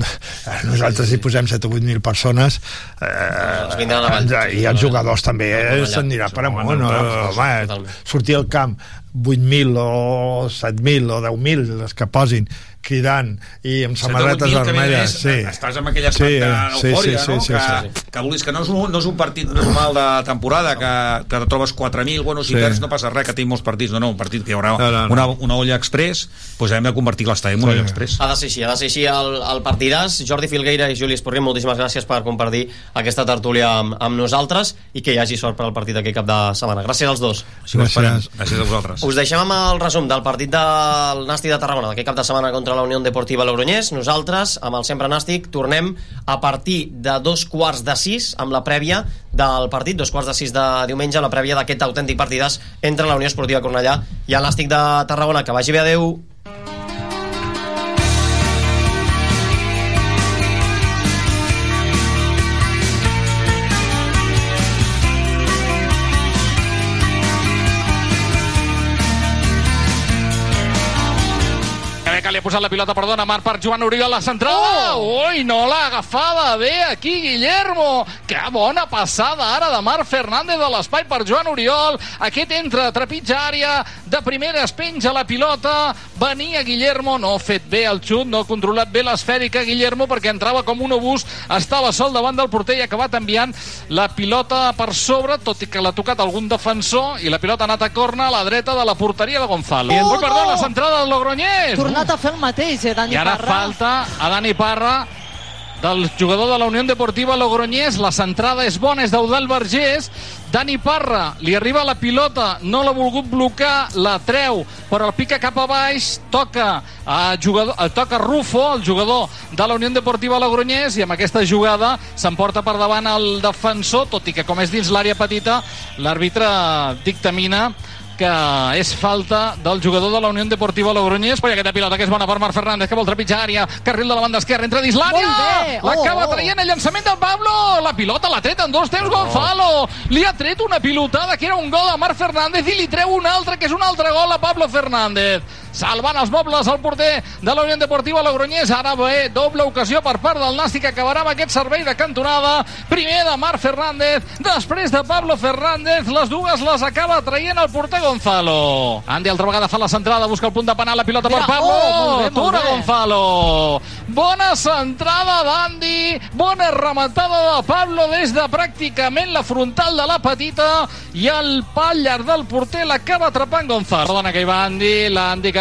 N: Eh, nosaltres hi posem 7 o 8 mil persones eh, i els jugadors també eh, s'anirà per amunt no? home, sortir al camp 8.000 o 7.000 o 10.000 les que posin cridant i amb samarretes vermelles sí.
M: estàs amb aquella
N: Sí,
M: estat
N: sí, sí,
M: no?
N: sí, sí,
M: que,
N: sí.
M: que vulguis que no és, un, no és un partit normal de temporada que, que trobes 4.000 bueno, si
N: Sí.
M: perds no passa res que tenim molts partits no, no, un partit que hi haurà
N: No, no, no.
M: Una, una olla express doncs hem de convertir l'estadi en una
N: Sí.
M: olla express
J: Ha de ser així, ha de ser així el, el partidàs. Jordi Filgueira i Juli Esporrim, moltíssimes gràcies per compartir aquesta tertúlia amb, amb nosaltres i que hi hagi sort per al partit d'aquest cap de setmana. Gràcies als dos.
M: Així esperem. gràcies a vosaltres
J: Us deixem amb el resum del partit del Nàstic de Tarragona d'aquest cap de setmana contra la Unió Deportiva Logroñés. Nosaltres, amb el Sempre Nàstic, tornem a partir de dos quarts de sis amb la prèvia del partit, dos quarts de sis de diumenge, la prèvia d'aquest autèntic partidàs entre la Unió Esportiva Cornellà i el Nàstic de Tarragona. Que vagi bé, adeu.
O: Que li ha posat la pilota, perdona, Marc, per Joan Oriol, la centrada. Oh! Ui, no l'ha agafada bé aquí, Guillermo. Que bona passada ara de Marc Fernández de l'espai per Joan Oriol. Aquest entra, trepitja àrea, de primera es penja la pilota. Venia Guillermo, no ha fet bé el xut, no ha controlat bé l'esfèrica Guillermo perquè entrava com un obús, estava sol davant del porter i ha acabat enviant la pilota per sobre, tot i que l'ha tocat algun defensor i la pilota ha anat a corna a la dreta de la porteria de Gonzalo.
P: Oh,
O: Ui, perdó,
P: no!
O: la centrada del Logroñés.
P: Tornat a fer el mateix, eh, Dani
O: I ara
P: Parra.
O: falta a Dani Parra del jugador de la Unió Deportiva Logroñés. La centrada és bona, és d'Eudal Vergés. Dani Parra, li arriba la pilota, no l'ha volgut blocar, la treu, però el pica cap a baix, toca a jugador, eh, toca Rufo, el jugador de la Unió Deportiva Logroñés, i amb aquesta jugada s'emporta per davant el defensor, tot i que com és dins l'àrea petita, l'àrbitre dictamina que és falta del jugador de la Unió Deportiva Logroñés. Poi aquesta pilota que és bona per Marc Fernández, que vol trepitjar àrea, carril de la banda esquerra, entra dins l'àrea,
P: Molt bé! Oh,
O: l'acaba
P: oh.
O: traient el llançament del Pablo, la pilota l'ha tret en dos temps Gonzalo, li ha tret una pilotada que era un gol a Marc Fernández i li treu un altre, que és un altre gol a Pablo Fernández salvant els mobles al porter de la Unió Deportiva Logroñés, ara bé, doble ocasió per part del Nàstic, acabarà amb aquest servei de cantonada, primer de Marc Fernández, després de Pablo Fernández, les dues les acaba traient el porter Gonzalo. Andy altra vegada fa la centrada, busca el punt de penal, la pilota
P: Mira,
O: per Pablo,
P: oh, molt bé, molt
O: Tura
P: bé.
O: Gonzalo. Bona centrada d'Andy, bona rematada de Pablo des de pràcticament la frontal de la petita i el pal llarg del porter l'acaba atrapant Gonzalo. Perdona que hi va Andy, l'Andy que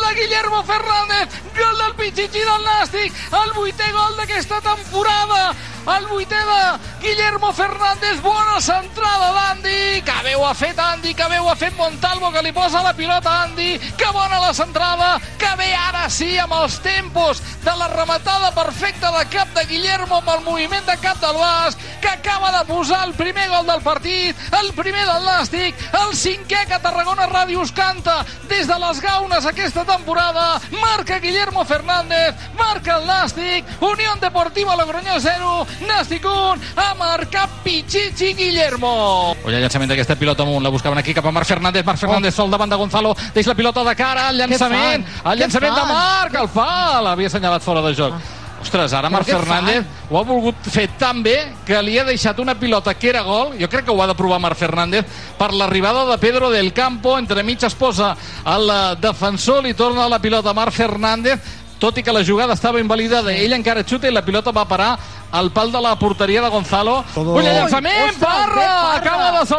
O: de Guillermo Fernández, gol del Pichichi del Nàstic, el vuitè gol d'aquesta temporada, el vuitè de Guillermo Fernández, bona centrada d'Andy, que bé ho ha fet Andy, que bé ho ha fet Montalvo, que li posa la pilota a Andy, que bona la centrada, que bé ara sí amb els tempos de la rematada perfecta de cap de Guillermo amb el moviment de cap del Basc, que acaba de posar el primer gol del partit, el primer del Nàstic, el cinquè que Tarragona Ràdio us canta des de les gaunes aquesta temporada, marca Guillermo Fernández, marca el Nàstic, Unió Deportiva Logroñó 0, Nàstic 1, a marcar Pichichi Guillermo. El llançament d'aquesta pilota amunt, la buscaven aquí cap a Marc Fernández, Marc Fernández sol davant de Gonzalo, deixa la pilota de cara, el llançament, el llançament de? Marc, el pal, havia assenyalat fora de joc. Ostres, ara Marc Fernández ho ha volgut fer tan bé que li ha deixat una pilota que era gol, jo crec que ho ha de provar Marc Fernández, per l'arribada de Pedro del Campo, entre mig es posa el eh, defensor, li torna la pilota a Marc Fernández, tot i que la jugada estava invalidada, ell encara xuta i la pilota va parar al pal de la porteria de Gonzalo.
P: Todo-
O: Ull, llançament,
P: Parra!
O: Acaba de